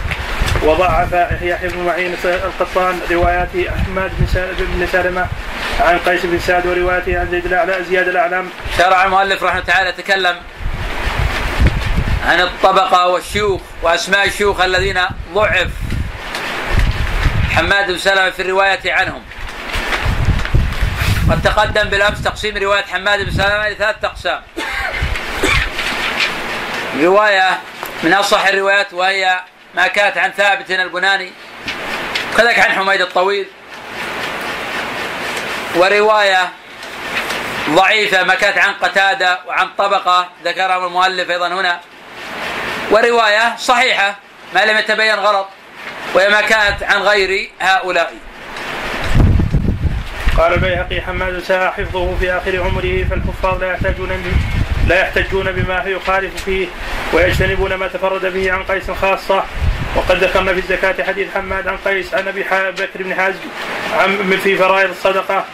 وضعف يحيى بن معين القطان روايات أحمد بن بن سلمة عن قيس بن سعد وروايته عن زيد الاعلى زياد الأعلم. شرع المؤلف رحمه الله تعالى يتكلم عن الطبقة والشيوخ وأسماء الشيوخ الذين ضعف حماد بن سلمة في الرواية عنهم. قد تقدم بالأمس تقسيم رواية حماد بن سلمة إلى ثلاثة أقسام. رواية من أصح الروايات وهي ما كانت عن ثابت البناني كذلك عن حميد الطويل. ورواية ضعيفة ما كانت عن قتادة وعن طبقة ذكرها المؤلف أيضا هنا. ورواية صحيحة ما لم يتبين غلط وهي ما كانت عن غير هؤلاء. قال البيهقي حماد ساء حفظه في آخر عمره فالحفاظ لا يحتاجون لا يحتجون بما يخالف فيه ويجتنبون ما تفرد به عن قيس خاصة. وقد ذكرنا في الزكاة حديث حماد عن قيس عن أبي بكر بن حزم عن في فرائض الصدقة.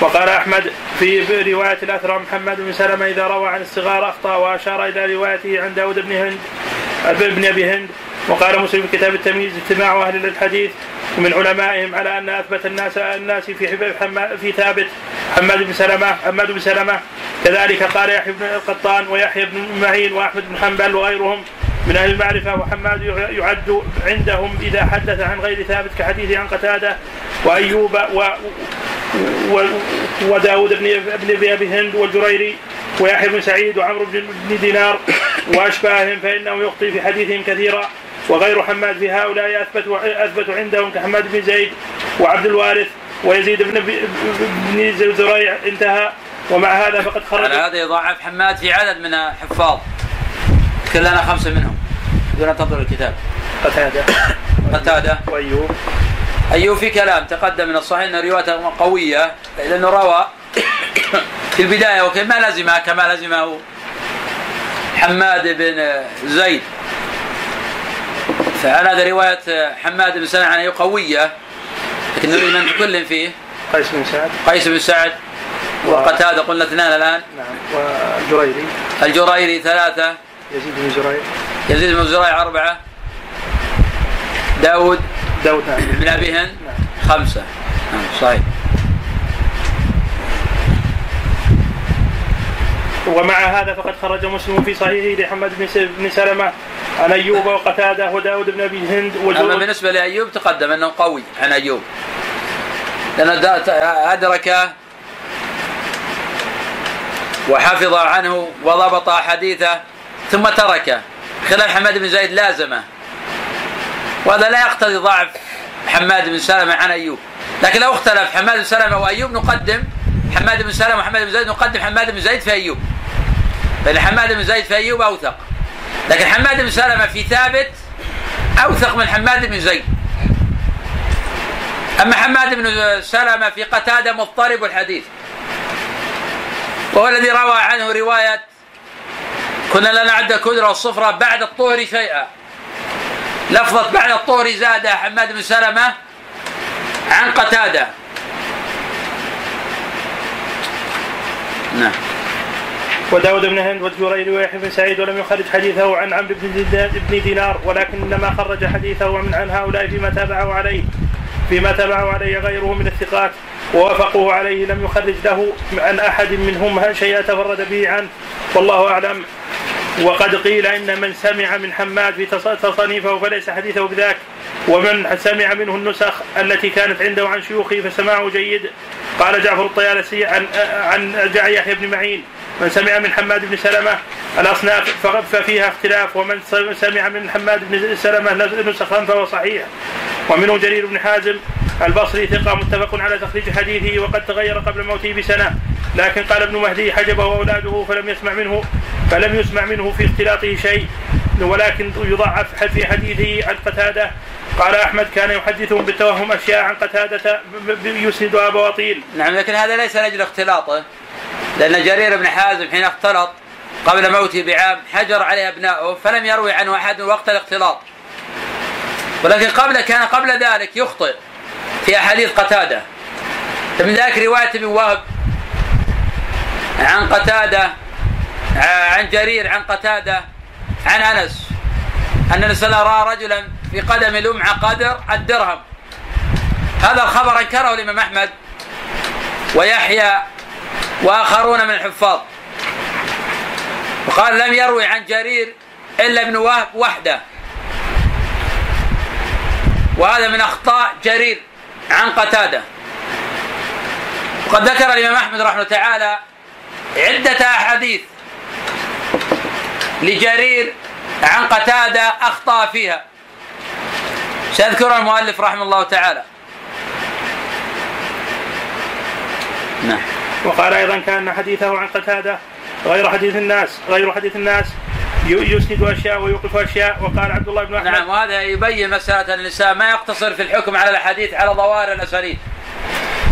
وقال أحمد في رواية الأثرى محمد بن سلمة إذا روى عن الصغار أخطأ وأشار إلى روايته عن داود بن هند ابن أبي هند. وقال مسلم في كتاب التمييز اجتماع أهل الحديث من علمائهم على أن أثبت الناس الناس في حب- حما- في ثابت. حماد بن سلمه حماد بن سلمة. كذلك قال يحيى بن القطان ويحيى بن معين وأحمد بن حنبل وغيرهم من أهل المعرفة وحماد يعد عندهم إذا حدث عن غير ثابت كحديث عن قتادة وأيوب و و وداود بن ابن أبي هند والجريري ويحيى بن سعيد وعمرو بن دينار وأشباههم فانه يخطي في حديثهم كثيرا وغير حماد في هؤلاء اثبت أثبت عندهم كحماد بن زيد وعبد الوارث ويزيد بن بن زريع انتهى ومع هذا فقد خرج على هذا يضاعف حماد في عدد من الحفاظ. كلنا خمسة منهم. دون تنظر الكتاب. قتادة. قتادة. وأيوب. أيوب في كلام تقدم من الصحيح أن روايته قوية لأنه روى في البداية وكما لزمه كما لزمه حماد بن زيد. فعلى هذا رواية حماد بن سلمة عن أيوب قوية لكن نريد من تكلم فيه. قيس بن سعد. قيس بن سعد وقتادة قلنا اثنان الآن. نعم. والجريري الجريري ثلاثة. يزيد بن زريع يزيد بن زريع أربعة. داود داود نعم. بن أبي هند خمسة. نعم صحيح. ومع هذا فقد خرج مسلم في صحيحه لحماد بن س- بن سلمة. عن أيوب وقتادة وداود بن أبي هند أما بالنسبة لأيوب تقدم أنه قوي عن أيوب. لأنه دا- أدرك وحفظ عنه وضبط حديثه ثم تركه خلاف حماد بن زيد لازمه. وهذا لا يقتضي ضعف حماد بن سلمة عن أيوب. لكن لو اختلف حماد بن سلمة وأيوب نقدم حماد بن سلمة وحماد بن زيد نقدم حماد بن زيد في أيوب. فإن حماد بن زيد في أيوب أوثق. لكن حماد بن سلمة في ثابت أوثق من حماد بن زيد. أما حماد بن سلمة في قتادة مضطرب الحديث. وهو الذي روى عنه رواية كنا لا نعد كدرة والصفرة بعد الطهر شيئا. لفظة بعد الطهر زاد حماد بن سلمة عن قتادة. نعم. وداود بن هند والجريري ويحيى بن سعيد ولم يخرج حديثه عن عمرو بن دينا- بن دينار ولكنما خرج حديثه عن هؤلاء فيما تابعه عليه فيما تابعه عليه غيره من الثقات. ووافقوه عليه لم يخرج له عن أحد منهم. شيئا تفرد به عنه والله أعلم. وقد قيل إن من سمع من حماد في تص- تصانيفه فليس حديثه بذاك. ومن سمع منه النسخ التي كانت عنده عن شيوخه فسماعه جيد. قال جعفر الطيالسي عن عن جع يحيى بن معين من سمع من حماد بن سلمة الأصناف ففيها اختلاف. ومن سمع من حماد بن سلمة نسخا فهو صحيح. ومنه جرير بن حازم البصري ثقة متفق على تخريج حديثه وقد تغير قبل موته بسنة. لكن قال ابن مهدي حجبه أولاده فلم يسمع منه فلم يسمع منه في اختلاطه شيء. ولكن يضعف في حديثه عن قتادة. قال أحمد كان يحدثهم بالتوهم أشياء عن ب- يسندها بواطيل نعم لكن هذا ليس لأجل اختلاطه لأن جرير بن حازم حين اختلط قبل موته بعام حجر عليه أبناؤه فلم يروي عنه أحد وقت الاختلاط. ولكن قبل كان قبل ذلك يخطئ. في أحاديث قتادة. فمن ذلك رواية ابن وهب عن قتادة عن جرير عن قتادة عن الله عليه وسلم رأى رجلا في قدم لمعه قدر الدرهم. هذا الخبر أنكره الإمام أحمد ويحيى وآخرون من الحفاظ. وقال لم يروي عن جرير إلا ابن وهب وحده. وهذا من أخطاء جرير. عن قتادة. وقد ذكر الإمام أحمد رحمه تعالى عدة أحاديث لجرير عن قتادة أخطأ فيها. سيذكرها المؤلف رحمه الله تعالى. نعم. وقال أيضا كأن حديثه عن قتادة غير حديث الناس غير حديث الناس يسند اشياء ويوقف اشياء وقال عبد الله بن أحمد. نعم وهذا يبين مسألة أن الإنسان ما يقتصر في الحكم على الأحاديث على ظواهر الأسانيد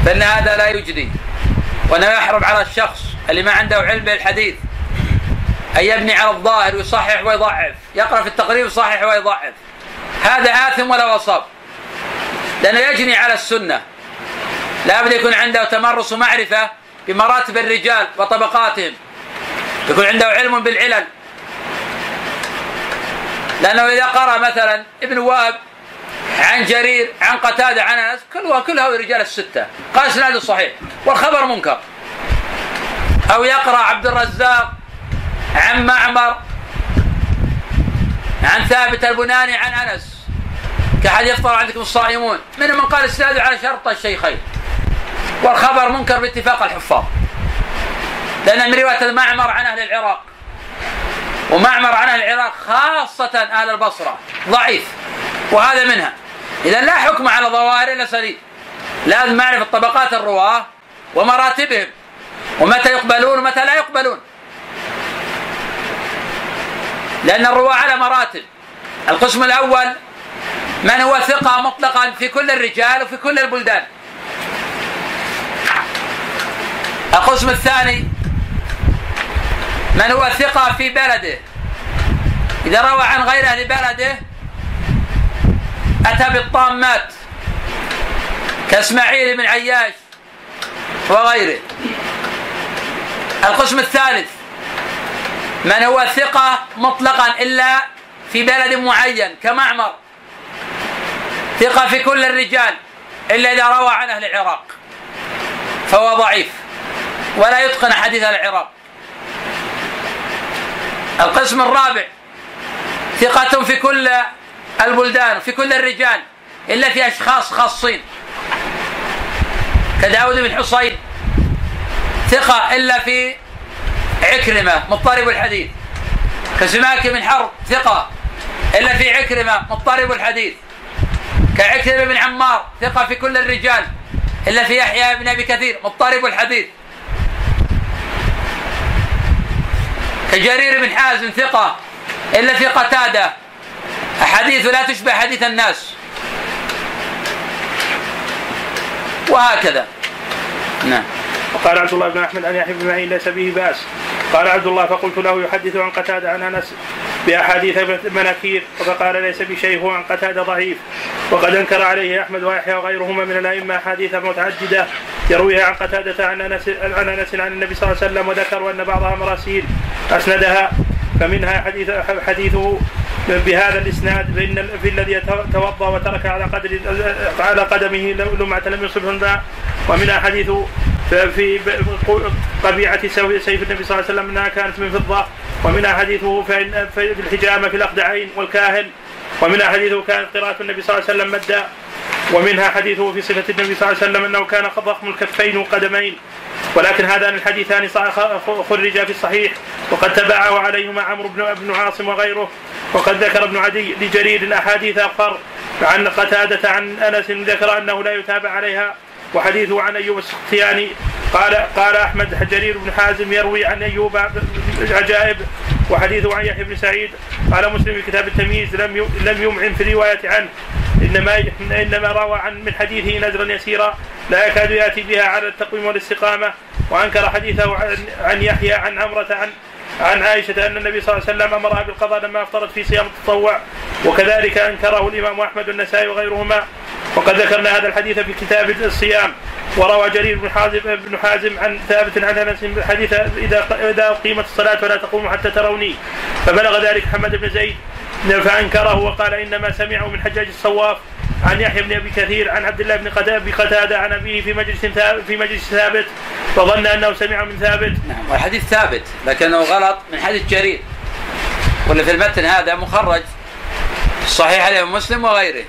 فإن هذا لا يجدي وأنه يحرم على الشخص اللي ما عنده علم بالحديث أن يبني على الظاهر ويصحح ويضعف يقرأ في التقريب يصحح ويضعف هذا آثم ولا أصاب لأنه يجني على السنة لا بد يكون عنده تمرس ومعرفة بمراتب الرجال وطبقاتهم يكون عنده علم بالعلل لأنه إذا قرأ مثلا ابن وهب عن جرير عن قتادة عن أنس كلها كلها رجال الستة. قال إسناده صحيح. والخبر منكر. أو يقرأ عبد الرزاق عن معمر عن ثابت البناني عن أنس. كحد يفطر عندكم الصائمون. منهم من قال إسناده على شرط الشيخين. والخبر منكر باتفاق الحفاظ. لأن من رواية معمر عن أهل العراق. ومعمر عن العراق خاصة أهل البصرة. ضعيف. وهذا منها. إذا لا حكم على ظواهر إلا سليم. لازم معرفة طبقات الرواة ومراتبهم. ومتى يقبلون ومتى لا يقبلون. لأن الرواة على مراتب. القسم الأول من هو ثقة مطلقا في كل الرجال وفي كل البلدان. القسم الثاني من هو ثقة في بلده؟ إذا روى عن غير أهل بلده أتى بالطامات كإسماعيل بن عياش وغيره. القسم الثالث من هو ثقة مطلقا إلا في بلد معين كمعمر. ثقة في كل الرجال إلا إذا روى عن أهل العراق فهو ضعيف ولا يتقن حديث العراق. القسم الرابع. ثقة في كل البلدان في كل الرجال إلا في أشخاص خاصين. كداود بن حصين. ثقة إلا في عكرمة مضطرب الحديث. كسماك بن حرب ثقة إلا في عكرمة مضطرب الحديث. كعكرمة بن عمار ثقة في كل الرجال إلا في يحيى بن أبي كثير مضطرب الحديث. كجرير بن حازم ثقة إلا في قتادة أحاديث لا تشبه حديث الناس. وهكذا. نعم. وقال عبد الله بن أحمد عن يحيى بن معين ليس به بأس. قال عبد الله فقلت له يحدث عن قتادة عن أنس بأحاديث مناكير فقال ليس بشيء هو عن قتادة ضعيف. وقد أنكر عليه أحمد ويحيى وغيرهما من الأئمة أحاديث متعددة. يرويها عن قتادة عن انس عن أنس عن النبي صلى الله عليه وسلم وذكروا أن بعضها مراسيل أسندها فمنها حديث حديثه بهذا الإسناد فإن في الذي توضأ وترك على قدر على قدمه لمعه لم يصبه الماء ومنها حديث في طبيعة سيف النبي صلى الله عليه وسلم أنها كانت من فضة. ومنها حديثه في الحجامة في الأخدعين والكاهل. ومنها حديثه كانت قراءة النبي صلى الله عليه وسلم مدا ومنها حديثه في صفة النبي صلى الله عليه وسلم أنه كان ضخم الكفين والقدمين ولكن هذان الحديثان خرجا في الصحيح وقد تبعه عليهما عمرو بن بن عاصم وغيره وقد ذكر ابن عدي لجرير احاديث اخر عن قتادة عن أنس ذكر أنه لا يتابع عليها وحديثه عن أيوب السختياني. قال قال أحمد جرير بن حازم يروي عن أيوب عجائب وحديثه عن يحيى بن سعيد. قال مسلم في كتاب التمييز لم لم يمعن في الروايه عنه. إنما إنما روى عن من حديثه نزرا يسيرا لا يكاد يأتي بها على التقويم والاستقامة وأنكر حديثه عن, عن يحيى عن عمرة عن عن عائشة أن النبي صلى الله عليه وسلم أمرها بالقضاء لما أفطرت في صيام التطوع وكذلك أنكره الإمام أحمد والنسائي وغيرهما وقد ذكرنا هذا الحديث في كتاب الصيام وروى جرير بن حازم بن حازم عن ثابت عن أنس حديث إذا إذا أقيمت الصلاة فلا تقوموا حتى تروني فبلغ ذلك محمد بن زيد فأنكره وقال إنما سمعه من حجاج الصواف عن يحيى بن أبي كثير عن عبد الله بن قتادة عن أبيه في مجلس في مجلس ثابت فظن أنه سمع من ثابت. نعم والحديث ثابت لكنه غلط من حديث جرير. واللي في المتن هذا مخرج صحيح عليه مسلم وغيره.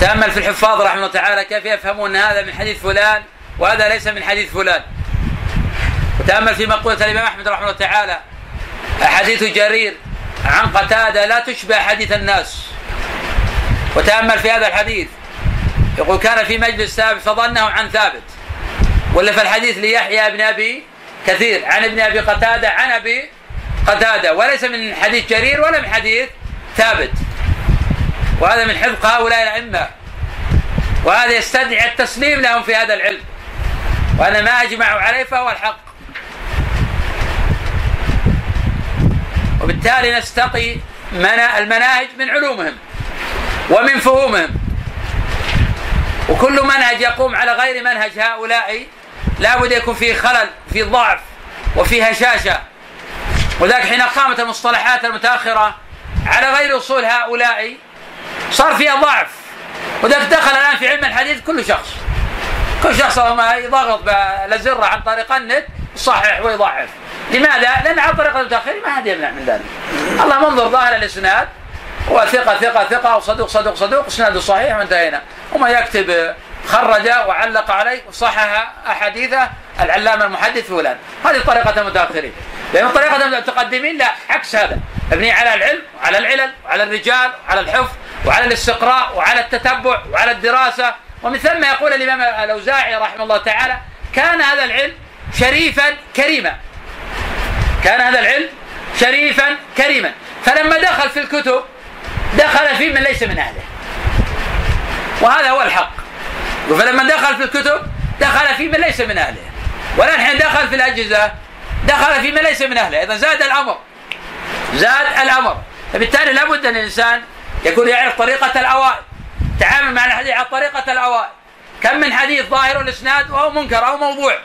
تأمل في الحفاظ رحمه الله تعالى كيف يفهمون أن هذا من حديث فلان وهذا ليس من حديث فلان وتأمل في مقولة الإمام أحمد رحمه الله تعالى أحاديث جرير عن قتادة لا تشبه حديث الناس. وتأمل في هذا الحديث. يقول كان في مجلس ثابت فظنه عن ثابت. ولا في الحديث ليحيى بن أبي كثير. عن ابن أبي قتادة عن أبي قتادة. وليس من حديث جرير ولا من حديث ثابت. وهذا من حفظ هؤلاء الأئمة. وهذا يستدعي التسليم لهم في هذا العلم. وأنا ما أجمعوا عليه فهو الحق. وبالتالي نستقي المناهج من علومهم ومن فهومهم. وكل منهج يقوم على غير منهج هؤلاء لا بد يكون فيه خلل في ضعف وفي هشاشة. وذلك حين قامت المصطلحات المتأخرة على غير أصول هؤلاء صار فيها ضعف. وذلك دخل الآن في علم الحديث كل شخص. كل شخص ما يضغط بالازره عن طريق النت يصحح ويضعف. لماذا؟ لأن عن طريق المتاخرين ما حد يمنع من ذلك. الله منظر ظاهر الإسناد هو ثقة ثقة وصدوق صدوق صدوق اسناده صحيح وانتهينا. وما يكتب خرج وعلق عليه وصحح أحاديثه العلامة المحدث فلان. هذه طريقة المتأخرين. لأن طريقة المتقدمين لا عكس هذا. مبني على العلم وعلى العلل وعلى الرجال وعلى الحفظ وعلى الاستقراء وعلى التتبع وعلى الدراسة. ومن ثم يقول الإمام الأوزاعي رحمه الله تعالى كان هذا العلم شريفا كريما كان هذا العلم شريفا كريما. فلما دخل في الكتب دخل في من ليس من أهله. وهذا هو الحق. فلما دخل في الكتب دخل في من ليس من أهله. والآن حين دخل في الأجهزة دخل في من ليس من أهله. إذا زاد الأمر زاد الأمر. فبالتالي لابد أن الإنسان يكون يعرف طريقة الأوائل تعامل مع الحديث على طريقة الأوائل. كم من حديث ظاهر الإسناد وهو منكر أو موضوع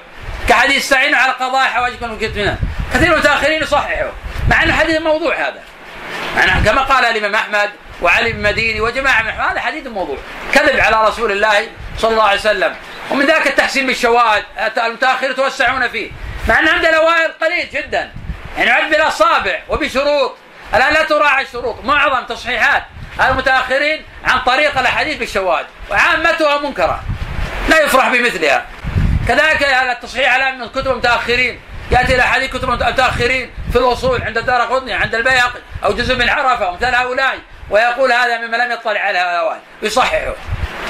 كحديث استعينوا على قضاء حوائجكم منها كثير من المتأخرين يصححوا مع أنه حديث موضوع هذا. مع كما قال الإمام أحمد وعلي بن مديني وجماعة من هذا حديث موضوع. كذب على رسول الله صلى الله عليه وسلم. ومن ذاك التحسين بالشواهد المتأخرين يتوسعون فيه. مع أن عند الأوائل قليل جدا. يعني يعد بالأصابع وبشروط. الآن لا تراعي الشروط. معظم تصحيحات المتأخرين عن طريق الأحاديث بالشواهد. وعامتها منكرة. لا يفرح بمثلها. كذلك التصحيح على من كتب المتأخرين. يأتي إلى حديث كتب المتاخرين في الاصول عند الدار قطني عند البيهقي أو جزء من عرفة ومثل هؤلاء. ويقول هذا مما لم يطلع على الاوائل يصححه.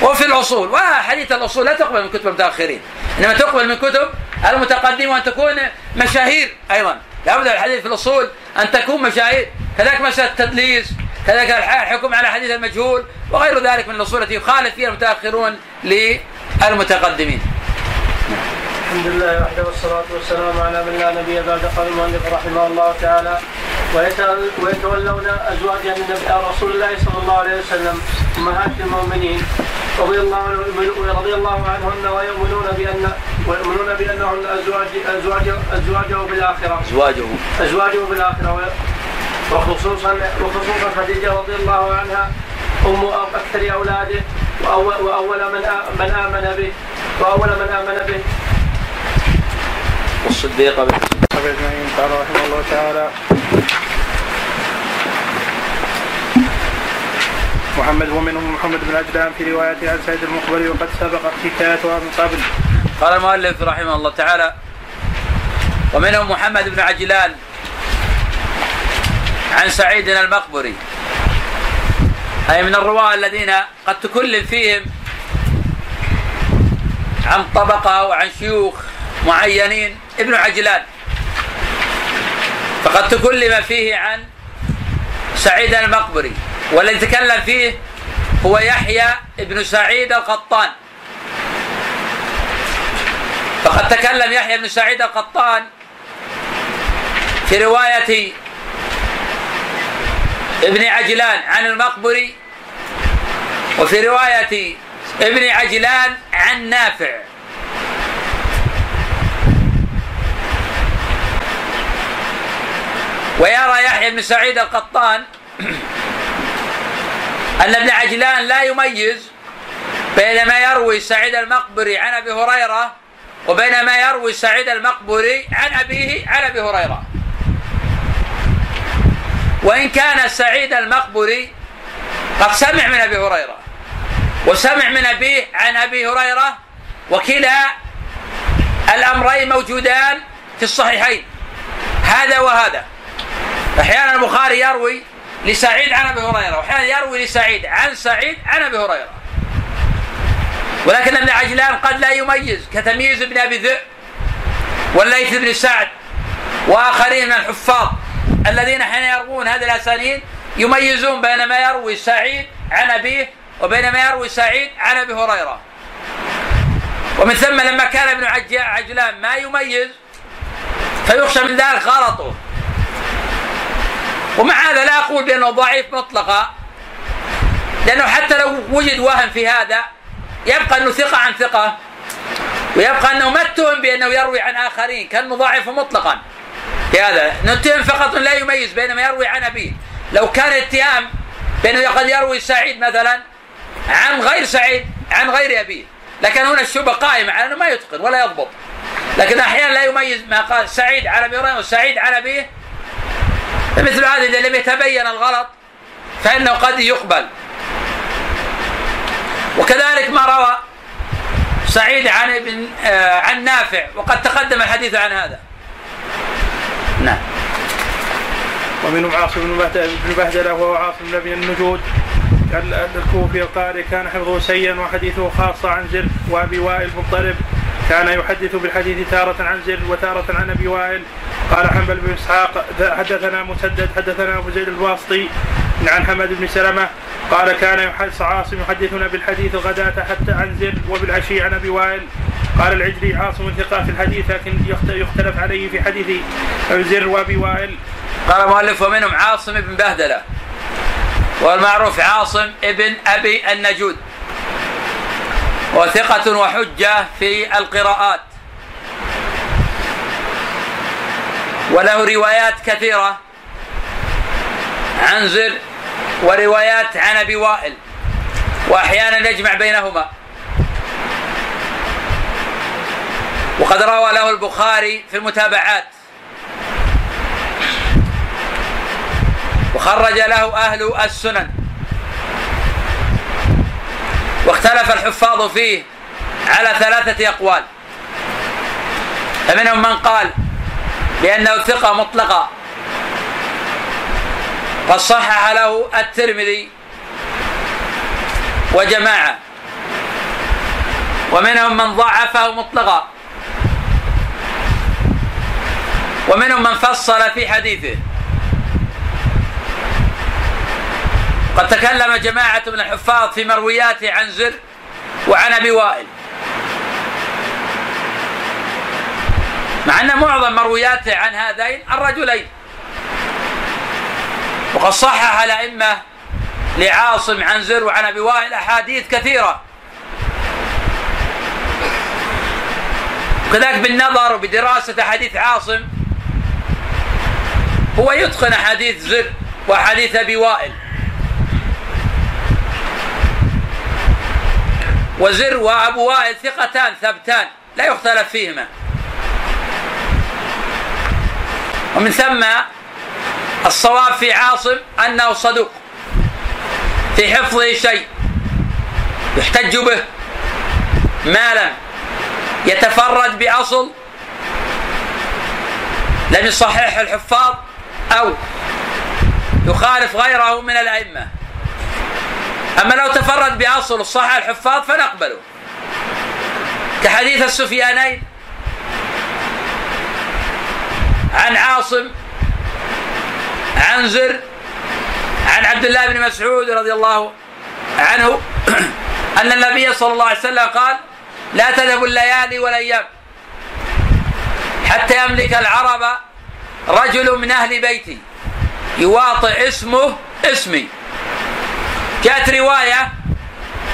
وفي الاصول وحديث الاصول لا تقبل من كتب المتأخرين. إنما تقبل من كتب المتقدمين وأن تكون مشاهير أيضا. لابد الحديث في الاصول أن تكون مشاهير. كذلك مسألة التدليس كذلك الحكم على حديث المجهول وغير ذلك من الأصول التي يخالف فيها المتأخرون للمتقدمين. الحمد لله وحده والصلاة والسلام على من لا نبي بعد قال المؤلف رحمه الله تعالى ويتولون النبي رسول الله صلى الله عليه وسلم أمهات المؤمنين رضي الله عنهم رضي الله عنهن ويؤمنون بان ويؤمنون بأنهن ازواج ازواج ازواجه بالآخرة. ازواجه ازواجه بالآخرة وخصوصا وخصوصا خديجة رضي الله عنها أم أكثر أولاده واول, وأول من من آمن به وأول من آمن به. والصديق به اجمعين قال رحمه الله تعالى. محمد ومنهم محمد بن عجلان في روايته عن سيد المقبري وقد سبق حكايتها من قبل. قال المؤلف رحمه الله تعالى ومنهم محمد بن عجلان عن سعيد المقبري. أي من الرواة الذين قد تكلم فيهم عن طبقة وعن شيوخ معينين. ابن عجلان. فقد تكلم فيه عن سعيد المقبري والذي تكلم فيه هو يحيى بن سعيد القطان. فقد تكلم يحيى بن سعيد القطان في رواية ابن عجلان عن المقبري وفي رواية ابن عجلان عن نافع. ويرى يحيى بن سعيد القطان أن ابن عجلان لا يميز بين ما يروي سعيد المقبري عن أبي هريرة وبين ما يروي سعيد المقبري عن أبيه عن أبي هريرة. وإن كان سعيد المقبري قد سمع من أبي هريرة وسمع من أبيه عن أبي هريرة وكلا الأمرين موجودان في الصحيحين هذا وهذا. أحيانا البخاري يروي لسعيد عن أبي هريرة وأحيانا يروي لسعيد عن سعيد عن أبي هريرة. ولكن ابن عجلان قد لا يميز كتمييز ابن أبي ذئب والليث بن سعد وآخرين من الحفاظ الذين حين يروون هذه الأسانيد يميزون بين ما يروي سعيد عن أبيه وبين ما يروي سعيد عن أبي هريرة. ومن ثم لما كان ابن عجلان ما يميز فيخشى من ذلك غلطه. ومع هذا لا أقول بأنه ضعيف مطلقا لأنه حتى لو وجد وهم في هذا يبقى أنه ثقة عن ثقة ويبقى أنه ما اتهم بأنه يروي عن آخرين كان ضعيف مطلقا. في هذا نتهم فقط لا يميز بين ما يروي عن أبيه. لو كان اتهام بأنه قد يروي سعيد مثلا عن غير سعيد عن غير أبيه. لكن هنا الشبهة قائمة على أنه ما يتقن ولا يضبط. لكن أحيانا لا يميز ما قال سعيد عن أبي وسعيد عن أبيه فمثل هذا إذا لم يتبين الغلط فإنه قد يقبل. وكذلك ما روى سعيد عن ابن آه عن نافع وقد تقدم الحديث عن هذا. نعم. ومنهم عاصم بن بهدله وهو عاصم بن النجود. الكوفي القارئ كان حفظه سيا وحديثه خاصة عن زر وأبي وائل مضطرب كان يحدث بالحديث تارة عن زر وتارة عن أبي وائل. قال حنبل بن إسحاق حدثنا مسدد حدثنا أبو زيد الواسطي عن حمد بن سلمة قال كان يحدث عاصم يحدثنا بالحديث غداة حتى عن زر وبالعشي عن أبي وائل. قال العجلي عاصم ثقة في الحديث لكن يختلف عليه في حديث زر وابي وائل. قال المؤلف ومنهم عاصم بن بهدلة والمعروف عاصم ابن أبي النجود وثقة وحجة في القراءات. وله روايات كثيرة. عن زر وروايات عن أبي وائل. وأحيانا يجمع بينهما. وقد روى له البخاري في المتابعات. وخرج له أهل السنن. واختلف الحفاظ فيه على ثلاثة أقوال. فمنهم من قال بأنه ثقة مطلقة. قد صحح له الترمذي وجماعة. ومنهم من ضعفه مطلقا. ومنهم من فصل في حديثه. قد تكلم جماعة من الحفاظ في مروياته عن زر وعن أبي وائل. مع أن معظم مروياته عن هذين الرجلين. وقد صحح الأئمة لعاصم عن زر وعن أبي وائل أحاديث كثيرة. وكذلك بالنظر وبدراسة أحاديث عاصم هو يتقن أحاديث زر وأحاديث أبي وائل. وزر وأبو وائل ثقتان ثبتان لا يختلف فيهما. ومن ثم الصواب في عاصم أنه صدوق في حفظه شيء يحتج به ما لم يتفرد بأصل لم يصحح الحفاظ أو يخالف غيره من الأئمة. أما لو تفرد بأصل صح الحفاظ فنقبله. كحديث السفيانين عن عاصم عن زر عن عبد الله بن مسعود رضي الله عنه أن النبي صلى الله عليه وسلم قال لا تذهب الليالي والأيام حتى يملك العرب رجل من أهل بيتي يواطئ اسمه اسمي. جاءت رواية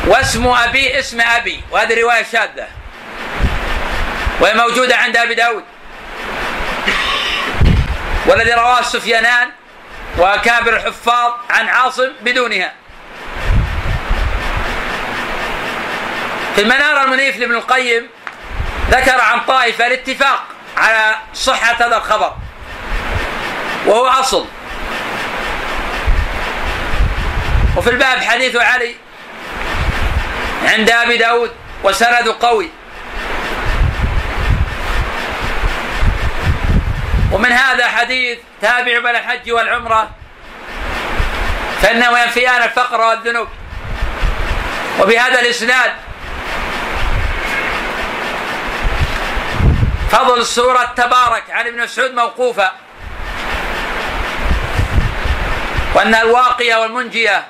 واسم أبي اسم أبي وهذه رواية شاذة وهي موجودة عند أبي داود. والذي رواه السفيانان وأكابر الحفاظ عن عاصم بدونها. في المنار المنيف لابن القيم ذكر عن طائفة الاتفاق على صحة هذا الخبر وهو أصل. وفي الباب حديث علي عند أبي داود وسند قوي. ومن هذا حديث تابع بين الحج والعمرة فإنه ينفيان الفقر والذنوب. وبهذا الإسناد فضل سورة تبارك عن ابن مسعود موقوفة وأنها الواقية والمنجية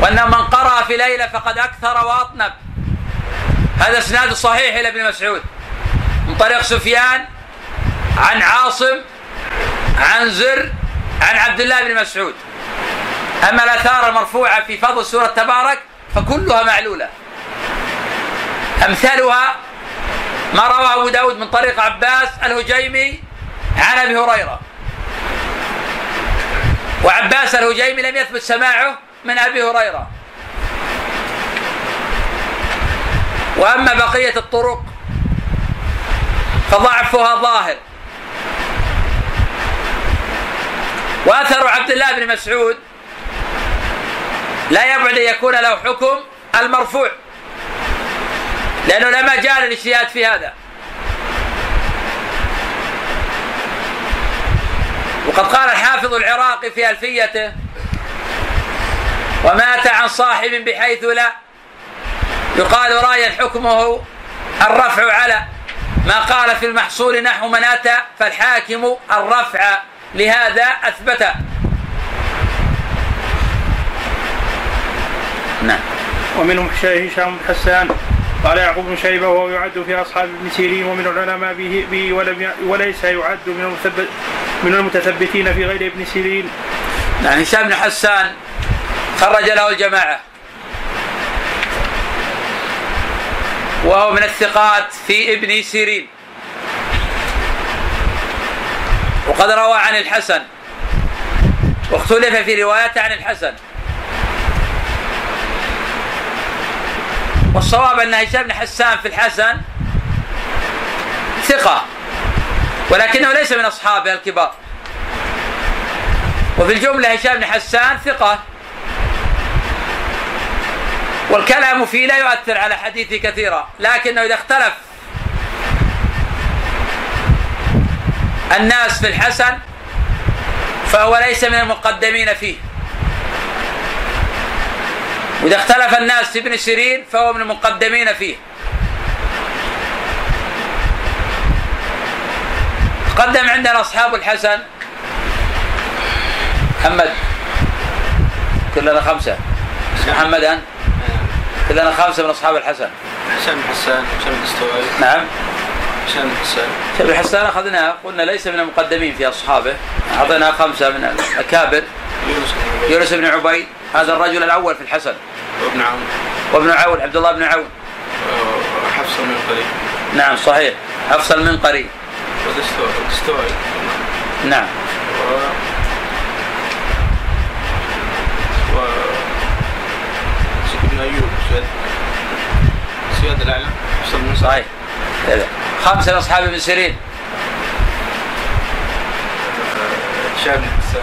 وأن من قرأ في ليلة فقد أكثر وأطنب. هذا إسناد صحيح إلى ابن مسعود من طريق سفيان عن عاصم عن زر عن عبد الله بن مسعود. أما الآثار المرفوعة في فضل سورة تبارك فكلها معلولة. أمثالها ما روى أبو داود من طريق عباس الهجيمي عن أبي هريرة. وعباس الهجيمي لم يثبت سماعه من أبي هريرة. وأما بقية الطرق فضعفها ظاهر. وأثر عبد الله بن مسعود لا يبعد أن يكون له حكم المرفوع لأنه لا مجال للإجتهاد في هذا. وقد قال الحافظ العراقي في ألفيته ومات عن صاحب بحيث لا يقال رايا حكمه الرفع على ما قال في المحصول نحو من أتى فالحاكم الرفع. لهذا أثبت. نعم. ومنهم هشام بن حسان قال يعقوب بن شيبة وهو يعد في أصحاب ابن سيرين ومن العلماء به, به ولم وليس يعد من المثبت من المتثبتين في غير ابن سيرين. نعم هشام بن حسان خرج له الجماعة. وهو من الثقات في ابن سيرين. وقد روى عن الحسن. واختلف في روايته عن الحسن. والصواب أن هشام بن حسان في الحسن ثقة ولكنه ليس من أصحابه الكبار. وفي الجملة هشام بن حسان ثقة. والكلام فيه لا يؤثر على حديثه كثيرا لكنه إذا اختلف الناس في الحسن فهو ليس من المقدمين فيه. وإذا اختلف الناس في ابن سيرين فهو من المقدمين فيه. تقدم عندنا أصحاب الحسن. محمد. كلنا خمسة. محمد أنت؟ كلنا خمسة من أصحاب الحسن. هشام حسان هشام الدستوائي نعم. هشام حسان أخذناه قلنا ليس من المقدمين في أصحابه. أعطينا خمسة من الأكابر. يونس بن عبيد. هذا الرجل الأول في الحسن. وابن عون. وابن عون عبد الله بن عون. وحفص من قريب. نعم صحيح. حفص المنقري والدستوائي نعم. و و سيد بن أيوب سياد سياد الاعلى حفص صحيح. كذا. خمسة من أصحاب ابن سيرين هشام بن حسان.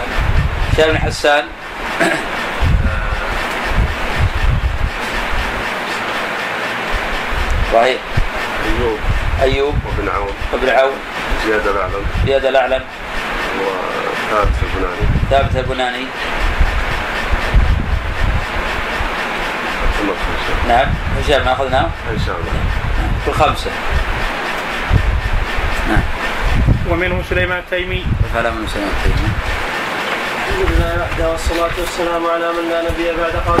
هشام بن حسان. صحيح. أيوب. أيوب. وابن عون. وابن عون. زياد الأعلم. زياد الأعلم. وثابت البناني. ثابت البناني. نعم. هشام ما أخذناه إن شاء الله. نعم. ومنهم سليمان التيمي فلا من سنة التيمي الحمد لله وحده والصلاة والسلام على من لا نبي بعد قال